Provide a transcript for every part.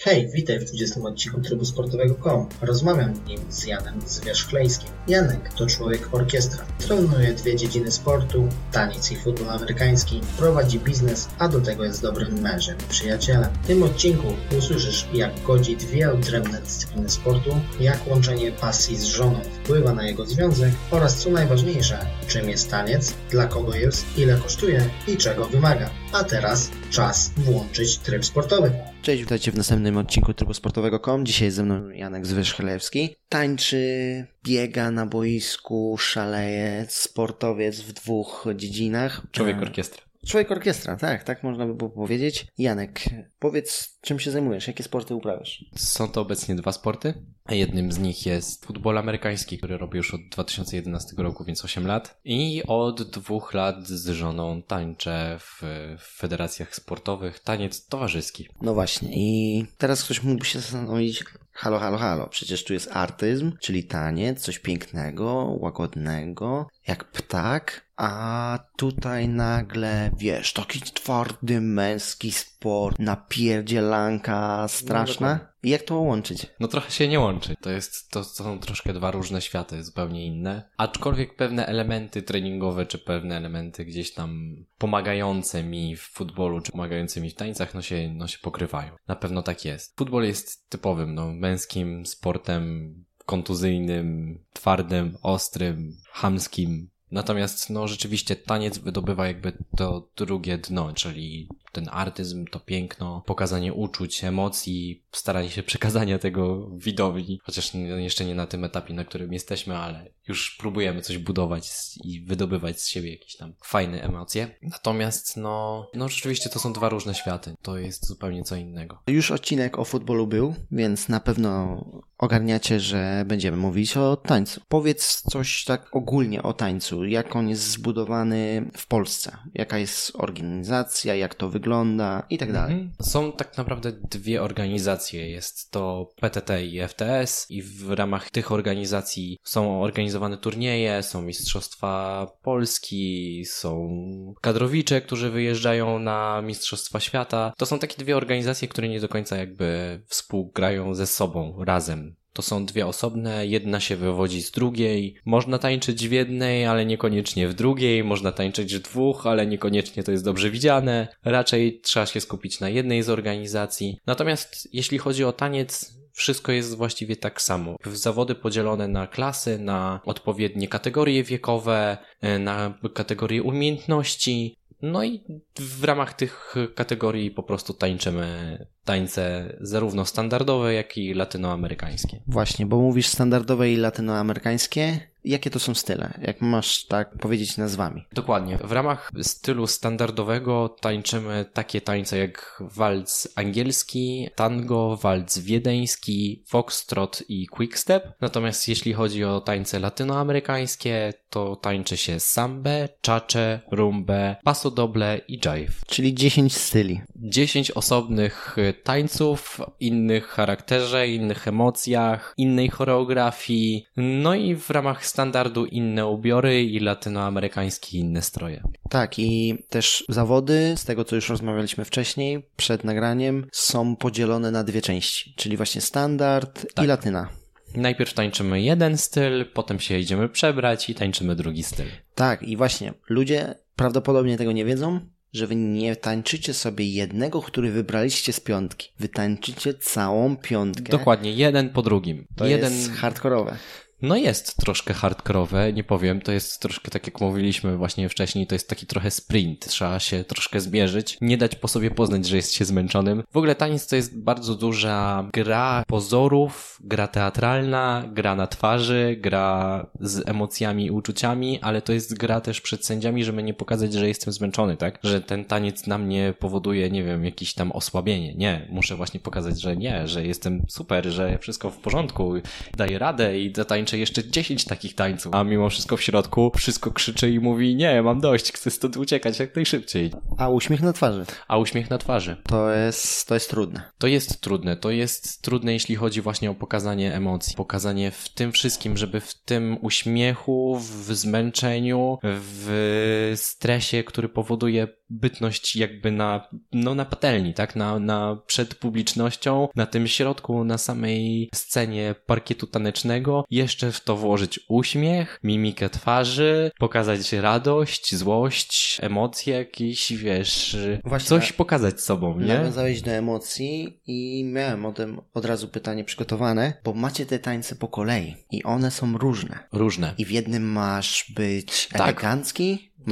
Hej, witaj w 20 odcinku Trybu Sportowego.com. Rozmawiam w nim z Janem Zwierzchleńskim. Janek to człowiek orkiestra. Trenuje dwie dziedziny sportu, taniec i futbol amerykański, prowadzi biznes, a do tego jest dobrym mężem i przyjacielem. W tym odcinku usłyszysz, jak godzi dwie odrębne dyscypliny sportu, jak łączenie pasji z żoną wpływa na jego związek oraz co najważniejsze, czym jest taniec, dla kogo jest, ile kosztuje i czego wymaga. A teraz czas włączyć tryb sportowy. Cześć, witajcie w następnym odcinku Trybu Sportowego.com. Dzisiaj ze mną Janek Zwyszchelewski. Tańczy, biega na boisku, szaleje, sportowiec w dwóch dziedzinach. Człowiek E, orkiestra. Człowiek orkiestra, tak, tak można by było powiedzieć. Janek, powiedz, czym się zajmujesz, jakie sporty uprawiasz? Są to obecnie dwa sporty. Jednym z nich jest futbol amerykański, który robię już od 2011 roku, więc 8 lat. I od dwóch lat z żoną tańczę w, w federacjach sportowych taniec towarzyski. No właśnie, i teraz ktoś mógłby się zastanowić, halo, halo, halo, przecież tu jest artyzm, czyli taniec, coś pięknego, łagodnego, jak ptak, a tutaj nagle, wiesz, taki twardy, męski sport, napierdzielanka straszna. I jak to łączyć? No trochę się nie łączy. To, jest, to są troszkę dwa różne światy, zupełnie inne. Aczkolwiek pewne elementy treningowe, czy pewne elementy gdzieś tam pomagające mi w futbolu, czy pomagające mi w tańcach, no się, no się pokrywają. Na pewno tak jest. Futbol jest typowym, no, męskim sportem kontuzyjnym, twardym, ostrym, chamskim. Natomiast, no, rzeczywiście taniec wydobywa jakby to drugie dno, czyli ten artyzm, to piękno, pokazanie uczuć, emocji, staranie się przekazania tego widowni, chociaż jeszcze nie na tym etapie, na którym jesteśmy, ale już próbujemy coś budować i wydobywać z siebie jakieś tam fajne emocje. Natomiast, no, no rzeczywiście to są dwa różne światy. To jest zupełnie co innego. Już odcinek o futbolu był, więc na pewno ogarniacie, że będziemy mówić o tańcu. Powiedz coś tak ogólnie o tańcu, jak on jest zbudowany w Polsce, jaka jest organizacja, jak to wygląda i tak dalej. Mhm. Są tak naprawdę dwie organizacje. Jest to PTT i FTS i w ramach tych organizacji są organizowane turnieje, są Mistrzostwa Polski, są kadrowicze, którzy wyjeżdżają na Mistrzostwa Świata. To są takie dwie organizacje, które nie do końca jakby współgrają ze sobą razem. To są dwie osobne, jedna się wywodzi z drugiej. Można tańczyć w jednej, ale niekoniecznie w drugiej. Można tańczyć w dwóch, ale niekoniecznie to jest dobrze widziane. Raczej trzeba się skupić na jednej z organizacji. Natomiast jeśli chodzi o taniec, wszystko jest właściwie tak samo. Zawody podzielone na klasy, na odpowiednie kategorie wiekowe, e, na kategorie umiejętności. No i w ramach tych kategorii po prostu tańczymy tańce zarówno standardowe, jak i latynoamerykańskie. Właśnie, bo mówisz standardowe i latynoamerykańskie. Jakie to są style? Jak masz tak powiedzieć nazwami? Dokładnie. W ramach stylu standardowego tańczymy takie tańce jak walc angielski, tango, walc wiedeński, foxtrot i quickstep. Natomiast jeśli chodzi o tańce latynoamerykańskie, to tańczy się sambę, czacze, rumbę, pasodoble i jive. Czyli 10 styli. 10 osobnych tańców, innych charakterze, innych emocjach, innej choreografii, no i w ramach standardu inne ubiory i latynoamerykańskie inne stroje. Tak, i też zawody, z tego co już rozmawialiśmy wcześniej, przed nagraniem, są podzielone na dwie części, czyli właśnie standard i Tak. latyna. Najpierw tańczymy jeden styl, potem się idziemy przebrać i tańczymy drugi styl. Tak, i właśnie, ludzie prawdopodobnie tego nie wiedzą, że wy nie tańczycie sobie jednego, który wybraliście z piątki. Wy tańczycie całą piątkę. Dokładnie, jeden po drugim. To jeden... jest hardkorowe. No jest troszkę hardkorowe, nie powiem, to jest troszkę tak jak mówiliśmy właśnie wcześniej, to jest taki trochę sprint, trzeba się troszkę zmierzyć, nie dać po sobie poznać, że jest się zmęczonym. W ogóle taniec to jest bardzo duża gra pozorów, gra teatralna, gra na twarzy, gra z emocjami i uczuciami, ale to jest gra też przed sędziami, żeby nie pokazać, że jestem zmęczony, tak? Że ten taniec na mnie powoduje, nie wiem, jakieś tam osłabienie. Nie, muszę właśnie pokazać, że nie, że jestem super, że wszystko w porządku, daję radę i zatańczę jeszcze 10 takich tańców, a mimo wszystko w środku wszystko krzyczy i mówi nie, mam dość, chcę stąd uciekać jak najszybciej. A uśmiech na twarzy. A uśmiech na twarzy. To jest, to jest trudne. To jest trudne. To jest trudne, jeśli chodzi właśnie o pokazanie emocji. Pokazanie w tym wszystkim, żeby w tym uśmiechu, w zmęczeniu, w stresie, który powoduje bytność jakby na, no na patelni, tak? Na, na, przed publicznością, na tym środku, na samej scenie parkietu tanecznego, jeszcze w to włożyć uśmiech, mimikę twarzy, pokazać radość, złość, emocje jakieś, wiesz, Właśnie coś pokazać sobą, nie? Nawiązałeś do emocji i miałem o tym od razu pytanie przygotowane, bo macie te tańce po kolei i one są różne. Różne. I w jednym masz być Tak.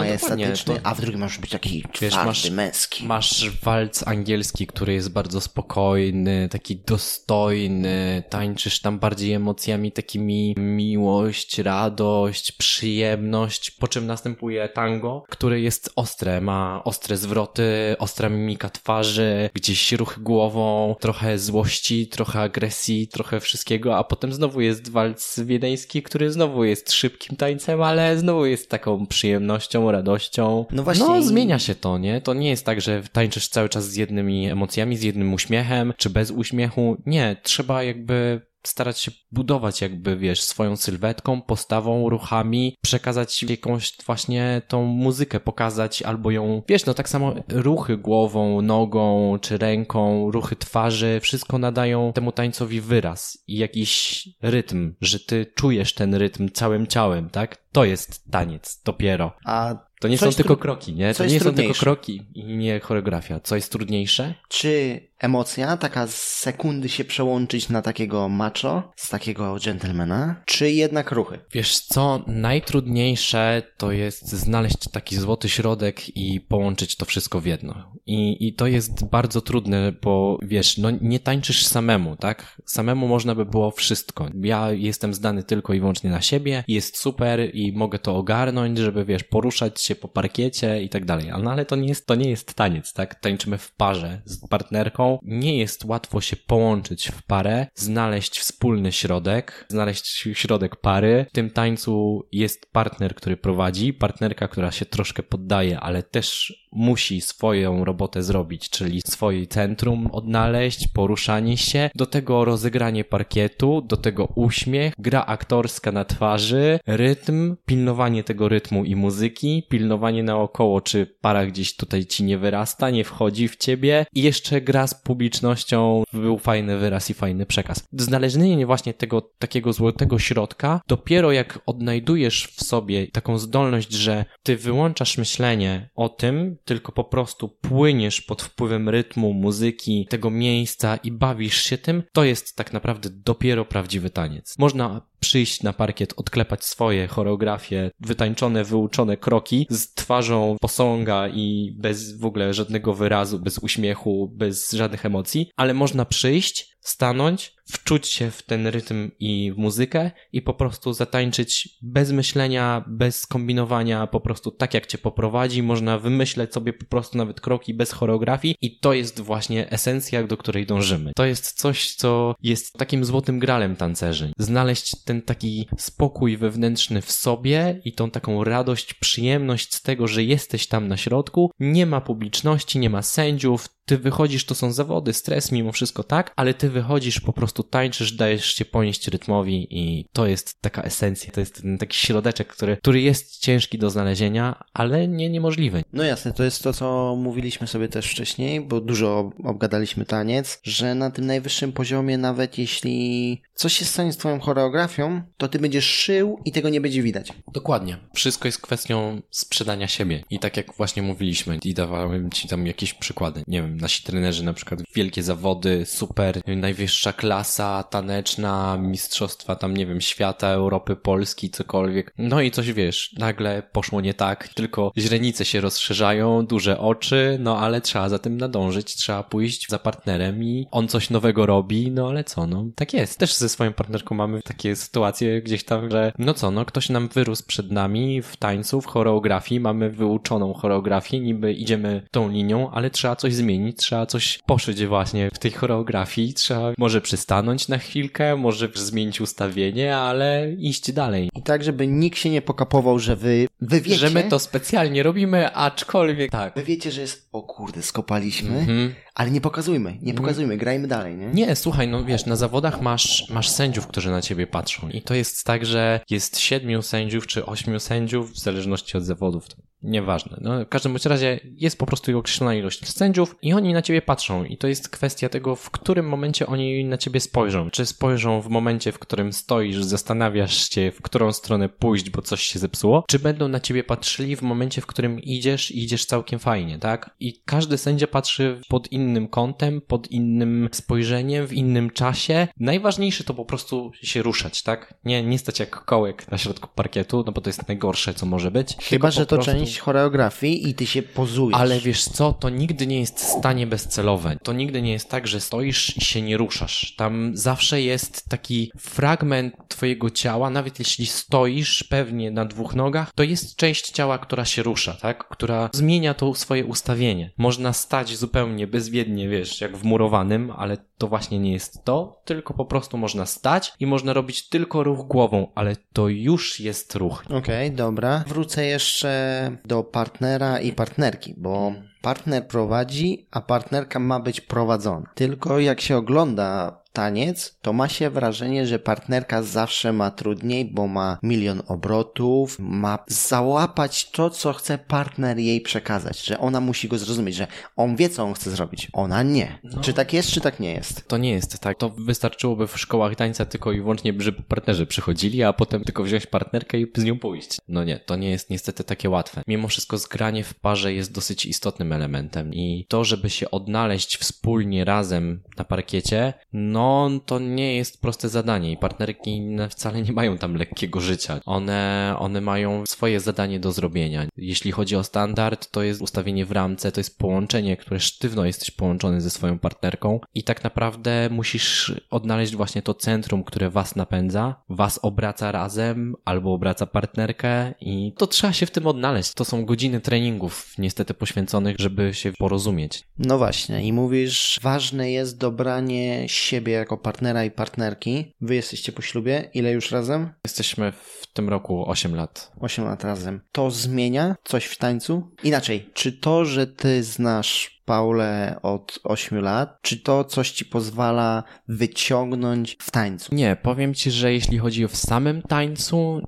Elegancki, majestatyczny, to- a w drugim masz być taki Wiesz, twardy, masz- męski. Masz walc angielski, który jest bardzo spokojny, taki dostojny, tańczysz tam bardziej emocjami takimi miłość, radość, przyjemność, po czym następuje tango, które jest ostre, ma ostre zwroty, ostra mimika twarzy, gdzieś ruch głową, trochę złości, trochę agresji, trochę wszystkiego, a potem znowu jest walc wiedeński, który znowu jest szybkim tańcem, ale znowu jest taką przyjemnością, radością. No właśnie No, zmienia się to, nie? To nie jest tak, że tańczysz cały czas z jednymi emocjami, z jednym uśmiechem, czy bez uśmiechu. Nie, trzeba jakby starać się budować jakby, wiesz, swoją sylwetką, postawą, ruchami, przekazać jakąś właśnie tą muzykę, pokazać albo ją, wiesz, no tak samo ruchy głową, nogą czy ręką, ruchy twarzy, wszystko nadają temu tańcowi wyraz i jakiś rytm, że ty czujesz ten rytm całym ciałem, tak? To jest taniec dopiero. A To nie Co są tylko kroki, nie? To nie są tylko kroki i nie choreografia. Co jest trudniejsze? czy emocja, taka z sekundy się przełączyć na takiego macho, z takiego gentlemana, czy jednak ruchy? Wiesz co, najtrudniejsze to jest znaleźć taki złoty środek i połączyć to wszystko w jedno. I, I to jest bardzo trudne, bo wiesz, no nie tańczysz samemu, tak? Samemu można by było wszystko. Ja jestem zdany tylko i wyłącznie na siebie, jest super i mogę to ogarnąć, żeby wiesz, poruszać się po parkiecie i tak dalej. Ale- No ale to nie jest, to nie jest taniec, tak? Tańczymy w parze z partnerką. Nie jest łatwo się połączyć w parę, znaleźć wspólny środek, znaleźć środek pary. W tym tańcu jest partner, który prowadzi, partnerka, która się troszkę poddaje, ale też musi swoją robotę zrobić, czyli swoje centrum odnaleźć, poruszanie się, do tego rozegranie parkietu, do tego uśmiech, gra aktorska na twarzy, rytm, pilnowanie tego rytmu i muzyki, pilnowanie naokoło, czy para gdzieś tutaj ci nie wyrasta, nie wchodzi w ciebie i jeszcze gra z publicznością, był fajny wyraz i fajny przekaz. Znalezienie właśnie tego takiego złotego środka, dopiero jak odnajdujesz w sobie taką zdolność, że ty wyłączasz myślenie o tym, tylko po prostu płyniesz pod wpływem rytmu, muzyki, tego miejsca i bawisz się tym, to jest tak naprawdę dopiero prawdziwy taniec. Można przyjść na parkiet, odklepać swoje choreografie, wytańczone, wyuczone kroki z twarzą posąga i bez w ogóle żadnego wyrazu, bez uśmiechu, bez żadnych emocji, ale można przyjść, stanąć, wczuć się w ten rytm i w muzykę i po prostu zatańczyć bez myślenia, bez kombinowania, po prostu tak jak cię poprowadzi, można wymyśleć sobie po prostu nawet kroki bez choreografii i to jest właśnie esencja, do której dążymy. To jest coś, co jest takim złotym gralem tancerzy. Znaleźć ten taki spokój wewnętrzny w sobie i tą taką radość, przyjemność z tego, że jesteś tam na środku, nie ma publiczności, nie ma sędziów, ty wychodzisz, to są zawody, stres mimo wszystko, tak, ale ty wychodzisz, po prostu tańczysz, dajesz się ponieść rytmowi i to jest taka esencja, to jest ten taki środeczek, który, który jest ciężki do znalezienia, ale nie niemożliwy. No jasne, to jest to, co mówiliśmy sobie też wcześniej, bo dużo obgadaliśmy taniec, że na tym najwyższym poziomie, nawet jeśli coś się stanie z twoją choreografią, to ty będziesz szył i tego nie będzie widać. Dokładnie. Wszystko jest kwestią sprzedania siebie. I tak jak właśnie mówiliśmy i dawałem ci tam jakieś przykłady. Nie wiem, nasi trenerzy na przykład wielkie zawody, super, najwyższa klasa taneczna, mistrzostwa tam, nie wiem, świata, Europy, Polski, cokolwiek. No i coś wiesz, nagle poszło nie tak, tylko źrenice się rozszerzają, duże oczy, no ale trzeba za tym nadążyć, trzeba pójść za partnerem i on coś nowego robi, no ale co, no tak jest. Też ze swoją partnerką mamy takie sytuacje gdzieś tam, że no co, no ktoś nam wyrósł przed nami w tańcu, w choreografii, mamy wyuczoną choreografię, niby idziemy tą linią, ale trzeba coś zmienić, trzeba coś poszyć właśnie w tej choreografii, trzeba może przystanąć na chwilkę, może zmienić ustawienie, ale iść dalej. I tak, żeby nikt się nie pokapował, że wy, wy wiecie, Że my to specjalnie robimy, aczkolwiek tak. wy wiecie, że jest, o kurde, skopaliśmy, Mhm. ale nie pokazujmy, nie pokazujmy, grajmy dalej, nie? Nie, słuchaj, no wiesz, na zawodach masz, masz sędziów, którzy na ciebie patrzą. I to jest tak, że jest siedmiu sędziów czy ośmiu sędziów, w zależności od zawodów. nieważne. No, w każdym bądź razie jest po prostu określona ilość sędziów i oni na ciebie patrzą i to jest kwestia tego, w którym momencie oni na ciebie spojrzą. Czy spojrzą w momencie, w którym stoisz, zastanawiasz się, w którą stronę pójść, bo coś się zepsuło, czy będą na ciebie patrzyli w momencie, w którym idziesz i idziesz całkiem fajnie, tak? I każdy sędzia patrzy pod innym kątem, pod innym spojrzeniem, w innym czasie. Najważniejsze to po prostu się ruszać, tak? Nie, nie stać jak kołek na środku parkietu, no bo to jest najgorsze, co może być. Chyba, że to prostu... część choreografii i ty się pozujesz. Ale wiesz co, to nigdy nie jest stanie bezcelowe. To nigdy nie jest tak, że stoisz i się nie ruszasz. Tam zawsze jest taki fragment twojego ciała, nawet jeśli stoisz pewnie na dwóch nogach, to jest część ciała, która się rusza, tak? Która zmienia to swoje ustawienie. Można stać zupełnie bezwiednie, wiesz, jak wmurowanym, ale to właśnie nie jest to, tylko po prostu można stać i można robić tylko ruch głową, ale to już jest ruch. Okej, okay, dobra. Wrócę jeszcze do partnera i partnerki, bo partner prowadzi, a partnerka ma być prowadzona. Tylko jak się ogląda taniec, to ma się wrażenie, że partnerka zawsze ma trudniej, bo ma milion obrotów, ma załapać to, co chce partner jej przekazać, że ona musi go zrozumieć, że on wie, co on chce zrobić, ona nie. No. Czy tak jest, czy tak nie jest? To nie jest tak. To wystarczyłoby w szkołach tańca tylko i wyłącznie, żeby partnerzy przychodzili, a potem tylko wziąć partnerkę i z nią pójść. No nie, to nie jest niestety takie łatwe. Mimo wszystko zgranie w parze jest dosyć istotnym elementem i to, żeby się odnaleźć wspólnie razem na parkiecie, no to nie jest proste zadanie i partnerki wcale nie mają tam lekkiego życia. One, one mają swoje zadanie do zrobienia. Jeśli chodzi o standard, to jest ustawienie w ramce, to jest połączenie, które sztywno jesteś połączony ze swoją partnerką i tak naprawdę musisz odnaleźć właśnie to centrum, które was napędza, was obraca razem albo obraca partnerkę i to trzeba się w tym odnaleźć. To są godziny treningów niestety poświęconych, żeby się porozumieć. No właśnie i mówisz, ważne jest dobranie siebie jako partnera i partnerki. Wy jesteście po ślubie. Ile już razem? Jesteśmy w tym roku 8 lat. 8 lat razem. To zmienia coś w tańcu? Inaczej, czy to, że ty znasz Paulę od 8 lat. Czy to coś ci pozwala wyciągnąć w tańcu? Nie, powiem ci, że jeśli chodzi o w samym tańcu,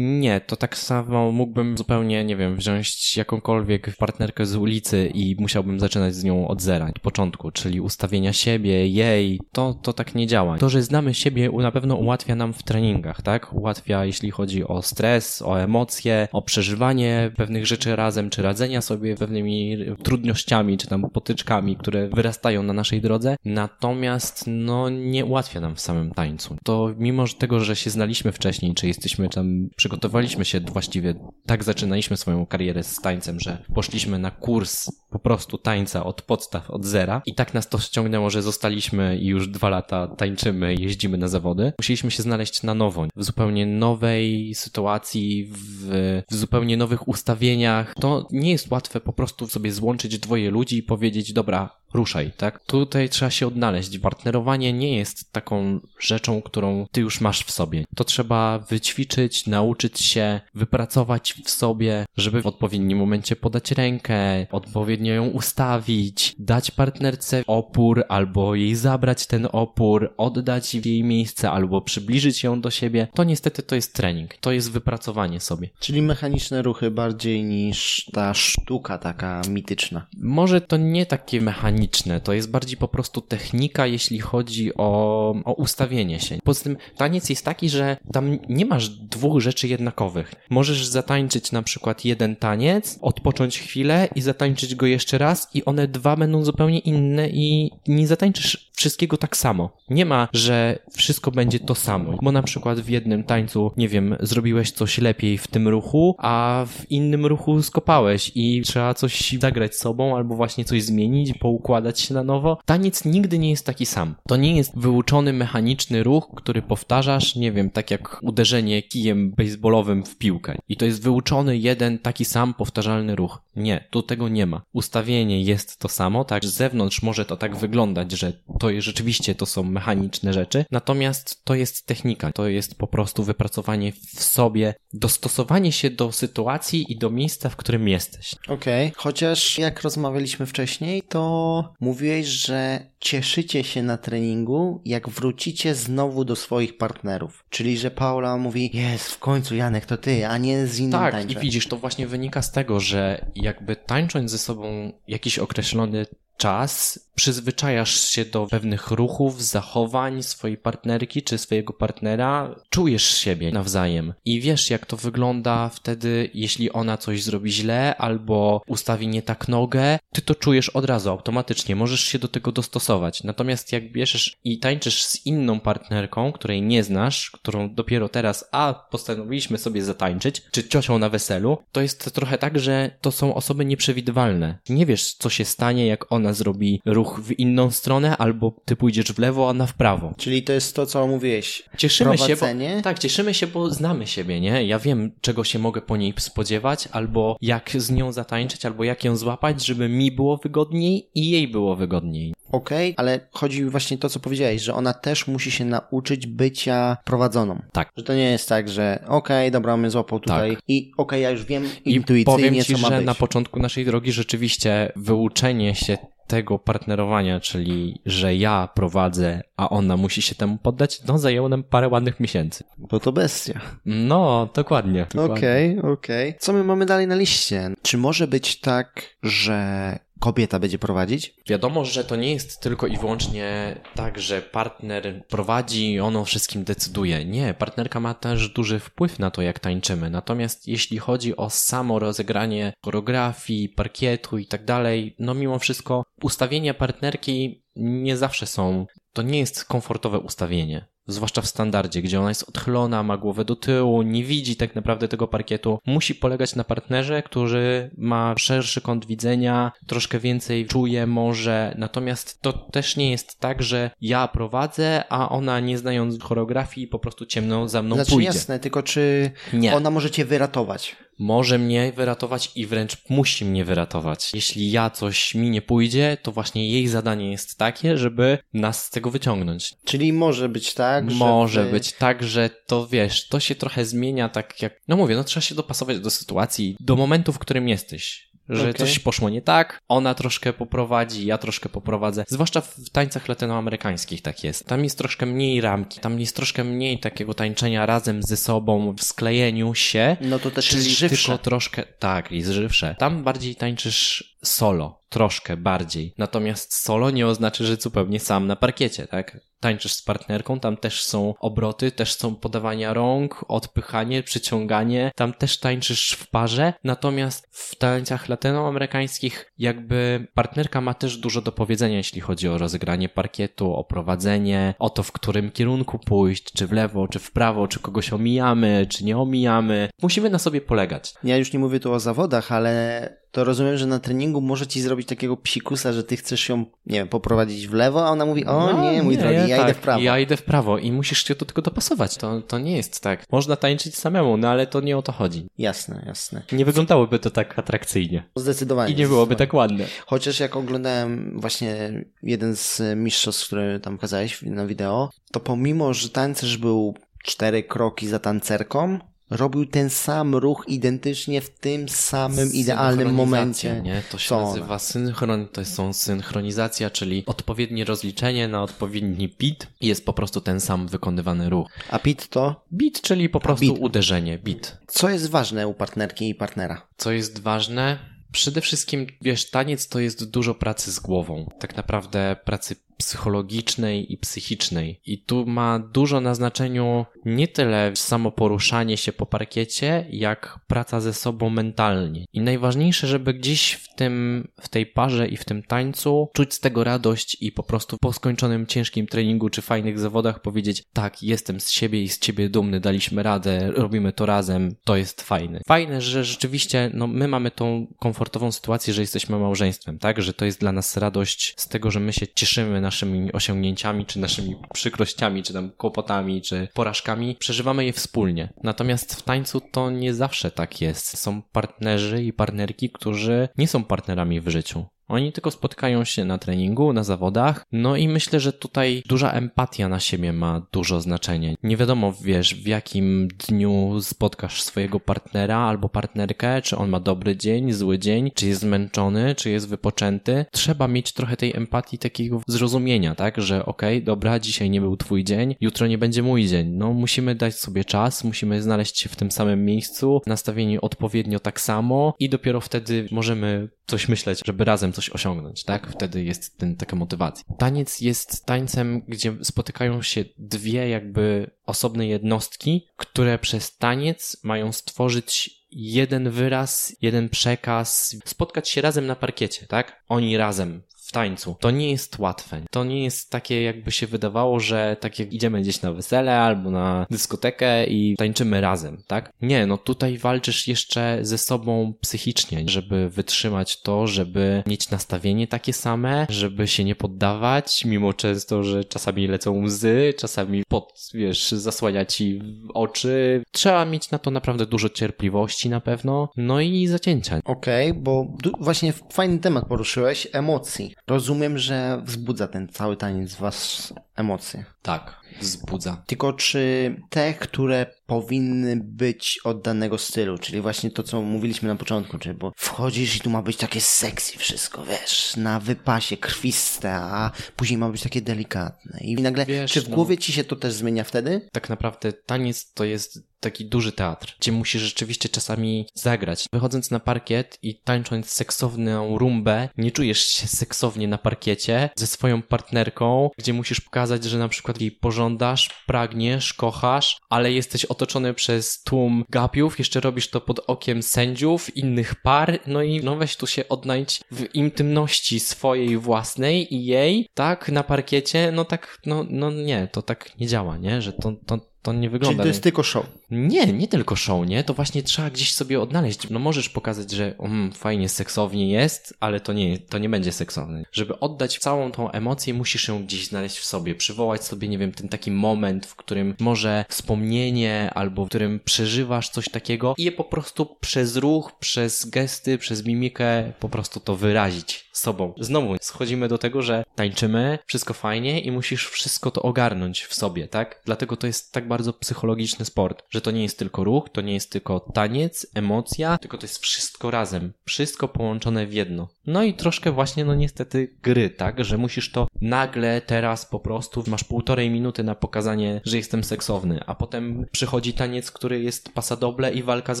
nie, to tak samo mógłbym zupełnie, nie wiem, wziąć jakąkolwiek partnerkę z ulicy i musiałbym zaczynać z nią od zera, od początku, czyli ustawienia siebie, jej, to, to tak nie działa. To, że znamy siebie na pewno ułatwia nam w treningach, tak? Ułatwia, jeśli chodzi o stres, o emocje, o przeżywanie pewnych rzeczy razem, czy radzenia sobie pewnymi trudnościami, czy tam potyczkami, które wyrastają na naszej drodze, natomiast no nie ułatwia nam w samym tańcu. To mimo tego, że się znaliśmy wcześniej, czy jesteśmy tam, przygotowaliśmy się właściwie, tak zaczynaliśmy swoją karierę z tańcem, że poszliśmy na kurs po prostu tańca od podstaw, od zera i tak nas to ściągnęło, że zostaliśmy i już dwa lata tańczymy, jeździmy na zawody. Musieliśmy się znaleźć na nowo, w zupełnie nowej sytuacji, w, w zupełnie nowych ustawieniach. To nie jest łatwe po prostu sobie złączyć dwoje ludzi powiedzieć, dobra, ruszaj, tak? Tutaj trzeba się odnaleźć. Partnerowanie nie jest taką rzeczą, którą ty już masz w sobie. To trzeba wyćwiczyć, nauczyć się, wypracować w sobie, żeby w odpowiednim momencie podać rękę, odpowiednio ją ustawić, dać partnerce opór albo jej zabrać ten opór, oddać jej miejsce albo przybliżyć ją do siebie. To niestety to jest trening. To jest wypracowanie sobie. Czyli mechaniczne ruchy bardziej niż ta sztuka taka mityczna. Może to nie takie mechaniczne, to jest bardziej po prostu technika, jeśli chodzi o, o ustawienie się. Poza tym taniec jest taki, że tam nie masz dwóch rzeczy jednakowych. Możesz zatańczyć na przykład jeden taniec, odpocząć chwilę i zatańczyć go jeszcze raz i one dwa będą zupełnie inne i nie zatańczysz wszystkiego tak samo. Nie ma, że wszystko będzie to samo, bo na przykład w jednym tańcu, nie wiem, zrobiłeś coś lepiej w tym ruchu, a w innym ruchu skopałeś i trzeba coś zagrać sobą albo właśnie coś zmienić, poukładać się na nowo. Taniec nigdy nie jest taki sam. To nie jest wyuczony mechaniczny ruch, który powtarzasz, nie wiem, tak jak uderzenie kijem baseballowym w piłkę. I to jest wyuczony jeden taki sam powtarzalny ruch. Nie, tu tego nie ma. Ustawienie jest to samo, tak z zewnątrz może to tak wyglądać, że to jest, rzeczywiście to są mechaniczne rzeczy, natomiast to jest technika, to jest po prostu wypracowanie w sobie, dostosowanie się do sytuacji i do miejsca, w którym jesteś. Okej, okay. chociaż jak rozmawialiśmy wcześniej, to mówiłeś, że cieszycie się na treningu, jak wrócicie znowu do swoich partnerów. Czyli, że Paula mówi, jest, w końcu Janek, to ty, a nie z innym Tak, i widzisz, to właśnie wynika z tego, że jakby tańcząc ze sobą jakiś określony czas, przyzwyczajasz się do pewnych ruchów, zachowań swojej partnerki czy swojego partnera, czujesz siebie nawzajem i wiesz, jak to wygląda wtedy, jeśli ona coś zrobi źle albo ustawi nie tak nogę, ty to czujesz od razu automatycznie, możesz się do tego dostosować. Natomiast jak bierzesz i tańczysz z inną partnerką, której nie znasz, którą dopiero teraz, a postanowiliśmy sobie zatańczyć, czy ciocią na weselu, to jest trochę tak, że to są osoby nieprzewidywalne. Nie wiesz, co się stanie, jak ona zrobi ruch w inną stronę, albo ty pójdziesz w lewo, a ona w prawo. Czyli to jest to, co mówiłeś. Cieszymy się, Prowadzenie? bo, tak, cieszymy się, bo znamy siebie, nie? Ja wiem, czego się mogę po niej spodziewać, albo jak z nią zatańczyć, albo jak ją złapać, żeby mi było wygodniej i jej było wygodniej. Okej, ale chodzi mi właśnie to, co powiedziałeś, że ona też musi się nauczyć bycia prowadzoną. Tak. Że to nie jest tak, że okej, dobra, on mnie złapał tutaj Tak. i okej, ja już wiem I intuicyjnie, powiem ci, co ma że być. na początku naszej drogi rzeczywiście wyuczenie się tego partnerowania, czyli że ja prowadzę, a ona musi się temu poddać, no zajęło nam parę ładnych miesięcy. Bo to bestia. No, dokładnie. Okej, okej. Co my mamy dalej na liście? Czy może być tak, że kobieta będzie prowadzić? Wiadomo, że to nie jest tylko i wyłącznie tak, że partner prowadzi i on o wszystkim decyduje. Nie, partnerka ma też duży wpływ na to, jak tańczymy. Natomiast jeśli chodzi o samo rozegranie choreografii, parkietu i tak dalej, no mimo wszystko ustawienia partnerki nie zawsze są, to nie jest komfortowe ustawienie. Zwłaszcza w standardzie, gdzie ona jest odchylona, ma głowę do tyłu, nie widzi tak naprawdę tego parkietu. Musi polegać na partnerze, który ma szerszy kąt widzenia, troszkę więcej czuje może. Natomiast to też nie jest tak, że ja prowadzę, a ona nie znając choreografii po prostu ciemną za mną znaczy pójdzie. jasne, tylko czy Nie. ona może cię wyratować? Może mnie wyratować i wręcz musi mnie wyratować. Jeśli ja coś mi nie pójdzie, to właśnie jej zadanie jest takie, żeby nas z tego wyciągnąć. Czyli może być tak, że... Może wy- być tak, że to wiesz, to się trochę zmienia tak jak, no mówię, no trzeba się dopasować do sytuacji, do momentu, w którym jesteś. Że Okej. coś poszło nie tak, ona troszkę poprowadzi, ja troszkę poprowadzę. Zwłaszcza w tańcach latynoamerykańskich tak jest. Tam jest troszkę mniej ramki, tam jest troszkę mniej takiego tańczenia razem ze sobą, w sklejeniu się. No to też Czyli jest żywsze. tylko troszkę, tak, jest żywsze. Tam bardziej tańczysz solo, troszkę bardziej. Natomiast solo nie oznacza, że zupełnie sam na parkiecie, tak? Tańczysz z partnerką, tam też są obroty, też są podawania rąk, odpychanie, przyciąganie, tam też tańczysz w parze, natomiast w tańcach latynoamerykańskich jakby partnerka ma też dużo do powiedzenia, jeśli chodzi o rozegranie parkietu, o prowadzenie, o to, w którym kierunku pójść, czy w lewo, czy w prawo, czy kogoś omijamy, czy nie omijamy. Musimy na sobie polegać. Ja już nie mówię tu o zawodach, ale to rozumiem, że na treningu może ci zrobić takiego psikusa, że ty chcesz ją, nie wiem, poprowadzić w lewo, a ona mówi, o No, nie, mój drogi, ja tak, idę w prawo. Ja idę w prawo i musisz się do tego dopasować. To, to nie jest tak. Można tańczyć samemu, no ale to nie o to chodzi. Jasne, jasne. Nie wyglądałoby to tak atrakcyjnie. Zdecydowanie. I nie byłoby tak ładne. Chociaż jak oglądałem właśnie jeden z mistrzostw, który tam pokazałeś na wideo, to pomimo, że tancerz był cztery kroki za tancerką, robił ten sam ruch identycznie w tym samym idealnym momencie. Nie? To się nazywa synchron, to są synchronizacja, czyli odpowiednie rozliczenie na odpowiedni beat i jest po prostu ten sam wykonywany ruch. A pit to, Beat, czyli po prostu beat. uderzenie, beat. co jest ważne u partnerki i partnera? Co jest ważne? Przede wszystkim, wiesz, taniec to jest dużo pracy z głową. Tak naprawdę pracy psychologicznej i psychicznej. I tu ma dużo na znaczeniu nie tyle samo poruszanie się po parkiecie, jak praca ze sobą mentalnie. I najważniejsze, żeby gdzieś w tym, w tej parze i w tym tańcu czuć z tego radość i po prostu po skończonym ciężkim treningu czy fajnych zawodach powiedzieć tak, jestem z siebie i z ciebie dumny, daliśmy radę, robimy to razem, to jest fajne. Fajne, że rzeczywiście, no my mamy tą komfortową sytuację, że jesteśmy małżeństwem, tak, że to jest dla nas radość z tego, że my się cieszymy naszymi osiągnięciami, czy naszymi przykrościami, czy tam kłopotami, czy porażkami, przeżywamy je wspólnie. Natomiast w tańcu to nie zawsze tak jest. Są partnerzy i partnerki, którzy nie są partnerami w życiu. Oni tylko spotkają się na treningu, na zawodach, no i myślę, że tutaj duża empatia na siebie ma dużo znaczenia. Nie wiadomo, wiesz, w jakim dniu spotkasz swojego partnera albo partnerkę, czy on ma dobry dzień, zły dzień, czy jest zmęczony, czy jest wypoczęty. Trzeba mieć trochę tej empatii, takiego zrozumienia, tak, że okej, okay, dobra, dzisiaj nie był twój dzień, jutro nie będzie mój dzień. No musimy dać sobie czas, musimy znaleźć się w tym samym miejscu, nastawieni odpowiednio tak samo i dopiero wtedy możemy coś myśleć, żeby razem coś osiągnąć, tak? Wtedy jest ten, taka motywacja. Taniec jest tańcem, gdzie spotykają się dwie jakby osobne jednostki, które przez taniec mają stworzyć jeden wyraz, jeden przekaz, spotkać się razem na parkiecie, tak? Oni razem w tańcu. To nie jest łatwe. To nie jest takie, jakby się wydawało, że tak jak idziemy gdzieś na wesele albo na dyskotekę i tańczymy razem, tak? Nie, no tutaj walczysz jeszcze ze sobą psychicznie, żeby wytrzymać to, żeby mieć nastawienie takie same, żeby się nie poddawać, mimo często, że czasami lecą łzy, czasami pod, wiesz, zasłania ci oczy. Trzeba mieć na to naprawdę dużo cierpliwości na pewno, no i zacięcia. Okej, okay, bo właśnie fajny temat poruszyłeś, emocji. Rozumiem, że wzbudza ten cały taniec w was emocje. Tak, wzbudza. Tylko czy te, które powinny być od danego stylu, czyli właśnie to, co mówiliśmy na początku, czyli bo wchodzisz i tu ma być takie sexy wszystko, wiesz, na wypasie, krwiste, a później ma być takie delikatne. I nagle, wiesz, czy w no, głowie ci się to też zmienia wtedy? Tak naprawdę taniec to jest taki duży teatr, gdzie musisz rzeczywiście czasami zagrać. Wychodząc na parkiet i tańcząc seksowną rumbę, nie czujesz się seksownie na parkiecie ze swoją partnerką, gdzie musisz pokazać, że na przykład jej pożądasz, pragniesz, kochasz, ale jesteś otoczony przez tłum gapiów, jeszcze robisz to pod okiem sędziów, innych par, no i no weź tu się odnajdź w intymności swojej własnej i jej, tak, na parkiecie, no tak, no, no nie, to tak nie działa, nie, że to, to, to nie wygląda. Czyli to jest tylko show. Nie, nie tylko show, nie? To właśnie trzeba gdzieś sobie odnaleźć. No możesz pokazać, że um, fajnie, seksownie jest, ale to nie, to nie będzie seksowne. Żeby oddać całą tą emocję, musisz ją gdzieś znaleźć w sobie, przywołać sobie, nie wiem, ten taki moment, w którym może wspomnienie, albo w którym przeżywasz coś takiego i je po prostu przez ruch, przez gesty, przez mimikę po prostu to wyrazić sobą. Znowu schodzimy do tego, że tańczymy, wszystko fajnie i musisz wszystko to ogarnąć w sobie, tak? Dlatego to jest tak bardzo psychologiczny sport, że to nie jest tylko ruch, to nie jest tylko taniec, emocja, tylko to jest wszystko razem, wszystko połączone w jedno. No i troszkę właśnie, no niestety gry, tak? Że musisz to nagle teraz po prostu, masz półtorej minuty na pokazanie, że jestem seksowny, a potem przychodzi taniec, który jest pasadoble i walka z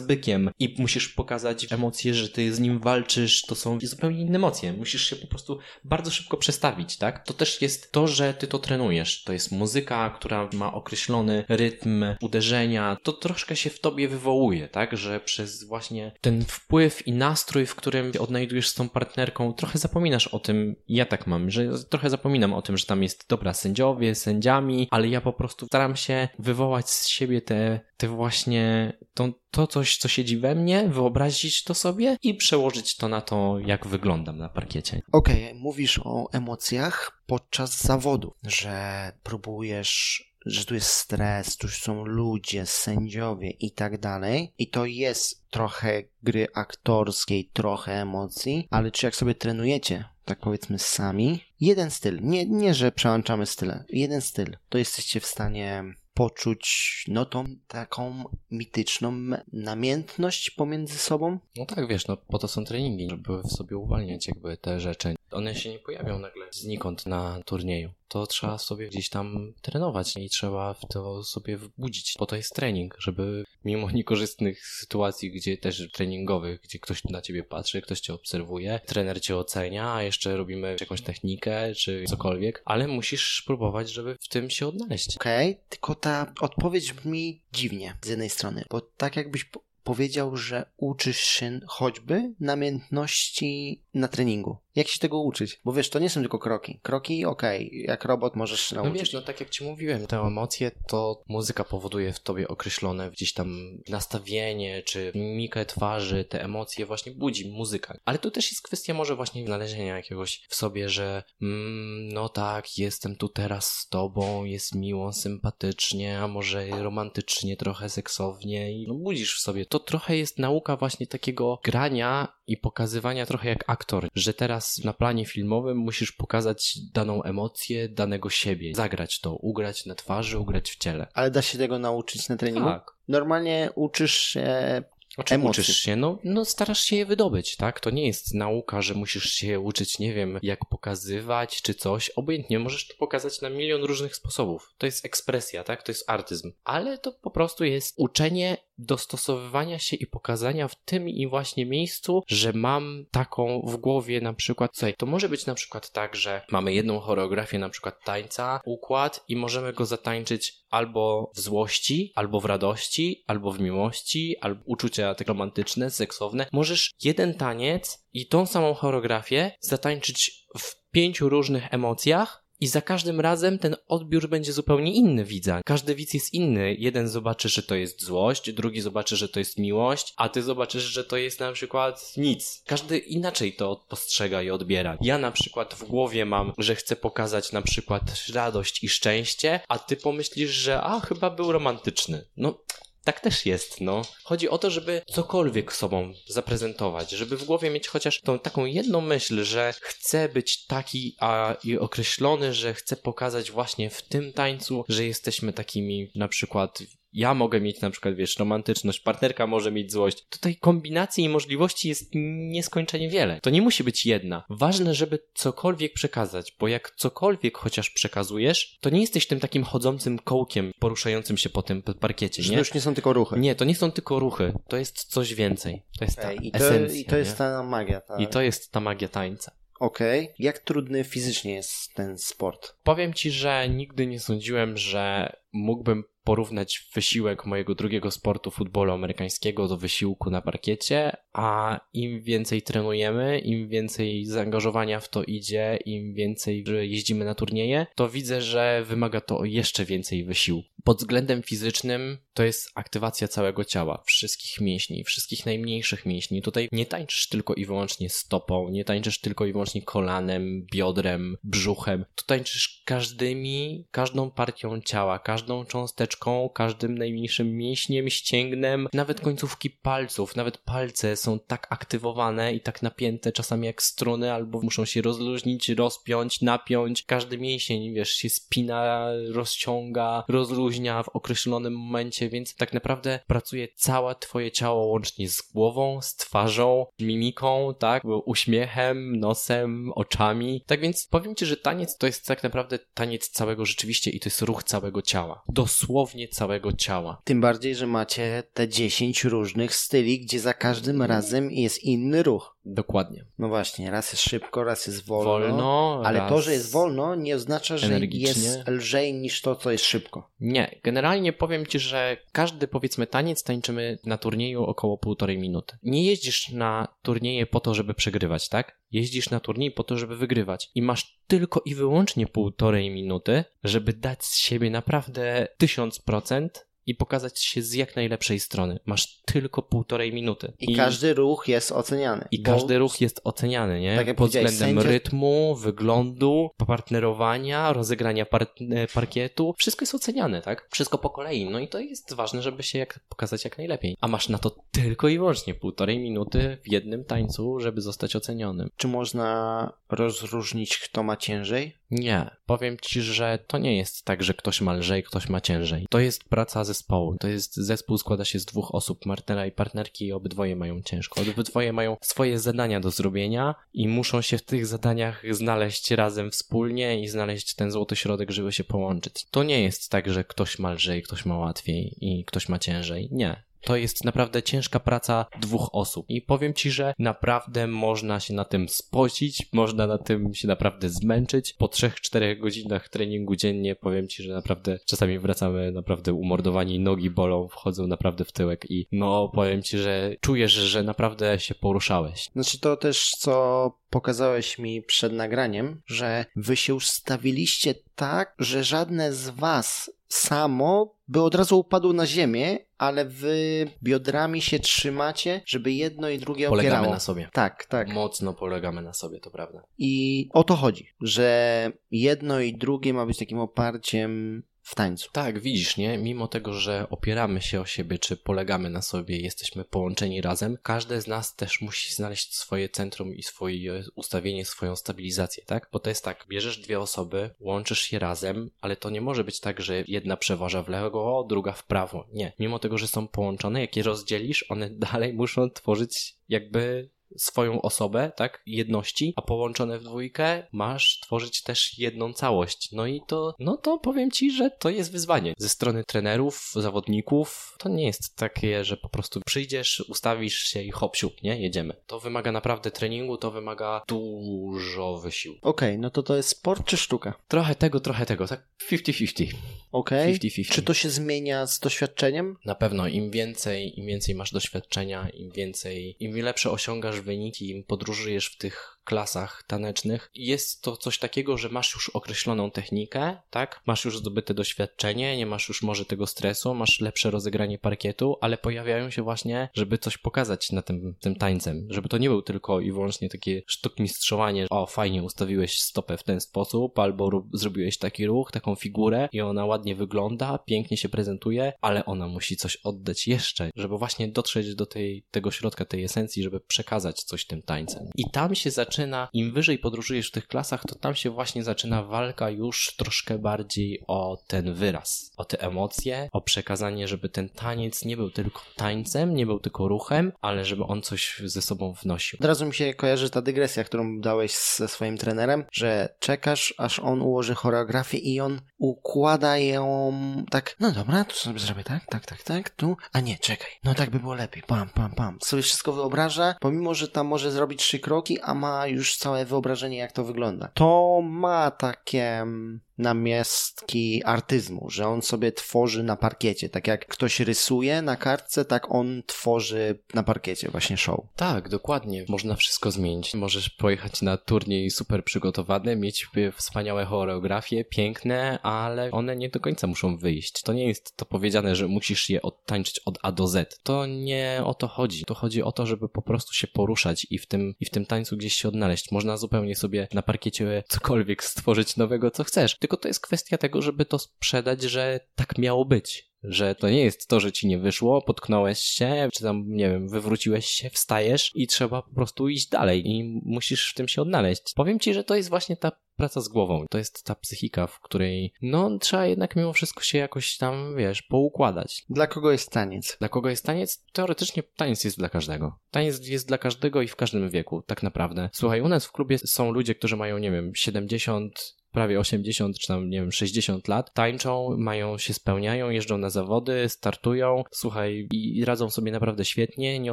bykiem i musisz pokazać emocje, że ty z nim walczysz, to są zupełnie inne emocje. Musisz się po prostu bardzo szybko przestawić, tak? To też jest to, że ty to trenujesz. To jest muzyka, która ma określony rytm uderzenia. To troszkę się w tobie wywołuje, tak? Że przez właśnie ten wpływ i nastrój, w którym odnajdujesz z tą partnerką, trochę zapominasz o tym, ja tak mam, że trochę zapominam o tym, że tam jest dobra sędziowie, sędziami, ale ja po prostu staram się wywołać z siebie te, te właśnie to, to coś, co siedzi we mnie, wyobrazić to sobie i przełożyć to na to, jak wyglądam na parkiecie. Okej, okay, mówisz o emocjach podczas zawodu, że próbujesz że tu jest stres, tu są ludzie, sędziowie i tak dalej. I to jest trochę gry aktorskiej, trochę emocji, ale czy jak sobie trenujecie, tak powiedzmy sami, jeden styl, nie, nie że przełączamy style, jeden styl, to jesteście w stanie poczuć no tą taką mityczną namiętność pomiędzy sobą? No tak, wiesz, no po to są treningi, żeby w sobie uwalniać jakby te rzeczy. One się nie pojawią nagle znikąd na turnieju. To trzeba sobie gdzieś tam trenować i trzeba w to sobie wbudzić. Po to jest trening, żeby mimo niekorzystnych sytuacji, gdzie też treningowych, gdzie ktoś na ciebie patrzy, ktoś cię obserwuje, trener cię ocenia, a jeszcze robimy jakąś technikę czy cokolwiek, ale musisz próbować, żeby w tym się odnaleźć. Okej, okay, tylko ta odpowiedź brzmi dziwnie z jednej strony, bo tak jakbyś powiedział, że uczysz się choćby namiętności na treningu. Jak się tego uczyć? Bo wiesz, to nie są tylko kroki. Kroki, okej, okay, jak robot możesz się nauczyć. No wiesz, no tak jak ci mówiłem, te emocje to muzyka powoduje w tobie określone gdzieś tam nastawienie, czy mimikę twarzy, te emocje właśnie budzi muzyka. Ale to też jest kwestia może właśnie znalezienia jakiegoś w sobie, że mm, no tak, jestem tu teraz z tobą, jest miło, sympatycznie, a może romantycznie, trochę seksownie i no budzisz w sobie. To trochę jest nauka właśnie takiego grania i pokazywania trochę jak aktor aktor, że teraz na planie filmowym musisz pokazać daną emocję, danego siebie, zagrać to, ugrać na twarzy, ugrać w ciele. Ale da się tego nauczyć na treningu? Tak. Normalnie uczysz się O czym Emocje. uczysz się? No, no starasz się je wydobyć, tak? To nie jest nauka, że musisz się uczyć, nie wiem, jak pokazywać czy coś. Obojętnie, możesz to pokazać na milion różnych sposobów. To jest ekspresja, tak? To jest artyzm. Ale to po prostu jest uczenie dostosowywania się i pokazania w tym i właśnie miejscu, że mam taką w głowie na przykład, słuchaj, to może być na przykład tak, że mamy jedną choreografię na przykład tańca, układ i możemy go zatańczyć albo w złości, albo w radości, albo w miłości, albo uczucia tak romantyczne, seksowne. Możesz jeden taniec i tą samą choreografię zatańczyć w pięciu różnych emocjach i za każdym razem ten odbiór będzie zupełnie inny widza. Każdy widz jest inny. Jeden zobaczy, że to jest złość, drugi zobaczy, że to jest miłość, a ty zobaczysz, że to jest na przykład nic. Każdy inaczej to postrzega i odbiera. Ja na przykład w głowie mam, że chcę pokazać na przykład radość i szczęście, a ty pomyślisz, że a chyba był romantyczny. No tak też jest, no. Chodzi o to, żeby cokolwiek sobą zaprezentować, żeby w głowie mieć chociaż tą taką jedną myśl, że chcę być taki a i określony, że chcę pokazać właśnie w tym tańcu, że jesteśmy takimi na przykład ja mogę mieć na przykład, wiesz, romantyczność, partnerka może mieć złość. Tutaj kombinacji i możliwości jest nieskończenie wiele. To nie musi być jedna. Ważne, żeby cokolwiek przekazać, bo jak cokolwiek chociaż przekazujesz, to nie jesteś tym takim chodzącym kołkiem poruszającym się po tym parkiecie, nie? to już nie są tylko ruchy. Nie, to nie są tylko ruchy, to jest coś więcej. To jest ta Ej, I to, esencja. i to jest nie? ta magia. Ta... I to jest ta magia tańca. Okej. Jak trudny fizycznie jest ten sport? Powiem ci, że nigdy nie sądziłem, że mógłbym porównać wysiłek mojego drugiego sportu futbolu amerykańskiego do wysiłku na parkiecie, a im więcej trenujemy, im więcej zaangażowania w to idzie, im więcej jeździmy na turnieje, to widzę, że wymaga to jeszcze więcej wysiłku. Pod względem fizycznym to jest aktywacja całego ciała, wszystkich mięśni, wszystkich najmniejszych mięśni. Tutaj nie tańczysz tylko i wyłącznie stopą, nie tańczysz tylko i wyłącznie kolanem, biodrem, brzuchem. Tu tańczysz każdymi, każdą partią ciała, każdą cząsteczką, każdym najmniejszym mięśniem, ścięgnem, nawet końcówki palców, nawet palce są tak aktywowane i tak napięte czasami jak struny, albo muszą się rozluźnić, rozpiąć, napiąć. Każdy mięsień, wiesz, się spina, rozciąga, rozluźnia w określonym momencie, więc tak naprawdę pracuje całe twoje ciało łącznie z głową, z twarzą, mimiką, tak, uśmiechem, nosem, oczami. Tak więc powiem ci, że taniec to jest tak naprawdę taniec całego rzeczywiście i to jest ruch całego ciała. Dosłownie całego ciała. Tym bardziej, że macie te 10 różnych styli, gdzie za każdym razem jest inny ruch. Dokładnie. No właśnie, raz jest szybko, raz jest wolno. Wolno, ale raz to, że jest wolno, nie oznacza, że energicznie. jest lżej niż to, co jest szybko. Nie, generalnie powiem ci, że każdy powiedzmy taniec tańczymy na turnieju około półtorej minuty. Nie jeździsz na turnieje po to, żeby przegrywać, tak? Jeździsz na turniej po to, żeby wygrywać. I masz tylko i wyłącznie półtorej minuty, żeby dać z siebie naprawdę tysiąc procent i pokazać się z jak najlepszej strony. Masz tylko półtorej minuty. I, każdy ruch jest oceniany. I każdy ruch jest oceniany, nie? Tak jak Pod względem sędzia- rytmu, wyglądu, partnerowania, rozegrania par e, parkietu. Wszystko jest oceniane, tak? Wszystko po kolei. No i to jest ważne, żeby się jak pokazać jak najlepiej. A masz na to tylko i wyłącznie półtorej minuty w jednym tańcu, żeby zostać ocenionym. Czy można rozróżnić, kto ma ciężej? Nie, powiem ci, że to nie jest tak, że ktoś ma lżej, ktoś ma ciężej. To jest praca zespołu. To jest zespół składa się z dwóch osób, partnera i partnerki i obydwoje mają ciężko. Obydwoje mają swoje zadania do zrobienia i muszą się w tych zadaniach znaleźć razem wspólnie i znaleźć ten złoty środek, żeby się połączyć. To nie jest tak, że ktoś ma lżej, ktoś ma łatwiej i ktoś ma ciężej. Nie. To jest naprawdę ciężka praca dwóch osób. I powiem ci, że naprawdę można się na tym spocić, można na tym się naprawdę zmęczyć. Po 3-4 godzinach treningu dziennie powiem ci, że naprawdę czasami wracamy naprawdę umordowani, nogi bolą, wchodzą naprawdę w tyłek i no powiem ci, że czujesz, że naprawdę się poruszałeś. Znaczy to też, co pokazałeś mi przed nagraniem, że wy się ustawiliście tak, że żadne z was samo by od razu upadło na ziemię, ale wy biodrami się trzymacie, żeby jedno i drugie Polegamy opierało. na sobie. Tak, tak. Mocno polegamy na sobie, to prawda. I o to chodzi, że jedno i drugie ma być takim oparciem w tańcu. Tak, widzisz, nie? Mimo tego, że opieramy się o siebie, czy polegamy na sobie, jesteśmy połączeni razem, każdy z nas też musi znaleźć swoje centrum i swoje ustawienie, swoją stabilizację, tak? Bo to jest tak, bierzesz dwie osoby, łączysz je razem, ale to nie może być tak, że jedna przeważa w lewo, druga w prawo. Nie. Mimo tego, że są połączone, jak je rozdzielisz, one dalej muszą tworzyć jakby swoją osobę, tak, jedności, a połączone w dwójkę masz tworzyć też jedną całość. No i to, no to powiem ci, że to jest wyzwanie. Ze strony trenerów, zawodników, to nie jest takie, że po prostu przyjdziesz, ustawisz się i hop siup, nie, jedziemy. To wymaga naprawdę treningu, to wymaga dużo wysiłku. Okej, okay, no to to jest sport czy sztuka? Trochę tego, trochę tego, tak 50-50. Okej. Okay. Czy to się zmienia z doświadczeniem? Na pewno, im więcej, im więcej masz doświadczenia, im więcej, im lepsze osiągasz wyniki, podróżujesz w tych klasach tanecznych jest to coś takiego, że masz już określoną technikę, tak? Masz już zdobyte doświadczenie, nie masz już może tego stresu, masz lepsze rozegranie parkietu, ale pojawiają się właśnie, żeby coś pokazać na tym, tym tańcem, żeby to nie był tylko i wyłącznie takie sztukmistrzowanie, o fajnie ustawiłeś stopę w ten sposób, albo zrobiłeś taki ruch, taką figurę i ona ładnie wygląda, pięknie się prezentuje, ale ona musi coś oddać jeszcze, żeby właśnie dotrzeć do tej, tego środka, tej esencji, żeby przekazać coś tym tańcem. I tam się zaczyna zaczyna, im wyżej podróżujesz w tych klasach, to tam się właśnie zaczyna walka już troszkę bardziej o ten wyraz, o te emocje, o przekazanie, żeby ten taniec nie był tylko tańcem, nie był tylko ruchem, ale żeby on coś ze sobą wnosił. Od razu mi się kojarzy ta dygresja, którą dałeś ze swoim trenerem, że czekasz, aż on ułoży choreografię i on układa ją tak, no dobra, tu sobie zrobię tak, tak, tak, tak, tu, a nie, czekaj, no tak by było lepiej, pam, pam, pam. Sobie wszystko wyobraża, pomimo, że tam może zrobić trzy kroki, a ma już całe wyobrażenie, jak to wygląda. To ma takie mm, namiastki artyzmu, że on sobie tworzy na parkiecie. Tak jak ktoś rysuje na kartce, tak on tworzy na parkiecie właśnie show. Tak, dokładnie. Można wszystko zmienić. Możesz pojechać na turniej super przygotowany, mieć wspaniałe choreografie, piękne, ale one nie do końca muszą wyjść. To nie jest to powiedziane, że musisz je odtańczyć od A do Z. To nie o to chodzi. To chodzi o to, żeby po prostu się poruszać i w tym, i w tym tańcu gdzieś się odnaleźć. Można zupełnie sobie na parkiecie cokolwiek stworzyć nowego, co chcesz tylko to jest kwestia tego, żeby to sprzedać, że tak miało być. Że to nie jest to, że ci nie wyszło, potknąłeś się, czy tam, nie wiem, wywróciłeś się, wstajesz i trzeba po prostu iść dalej i musisz w tym się odnaleźć. Powiem ci, że to jest właśnie ta praca z głową. To jest ta psychika, w której, no, trzeba jednak mimo wszystko się jakoś tam, wiesz, poukładać. Dla kogo jest taniec? Dla kogo jest taniec? Teoretycznie taniec jest dla każdego. Taniec jest dla każdego i w każdym wieku, tak naprawdę. Słuchaj, u nas w klubie są ludzie, którzy mają, nie wiem, 70 prawie 80 czy tam, nie wiem, 60 lat, tańczą, mają się spełniają, jeżdżą na zawody, startują, słuchaj, i radzą sobie naprawdę świetnie, nie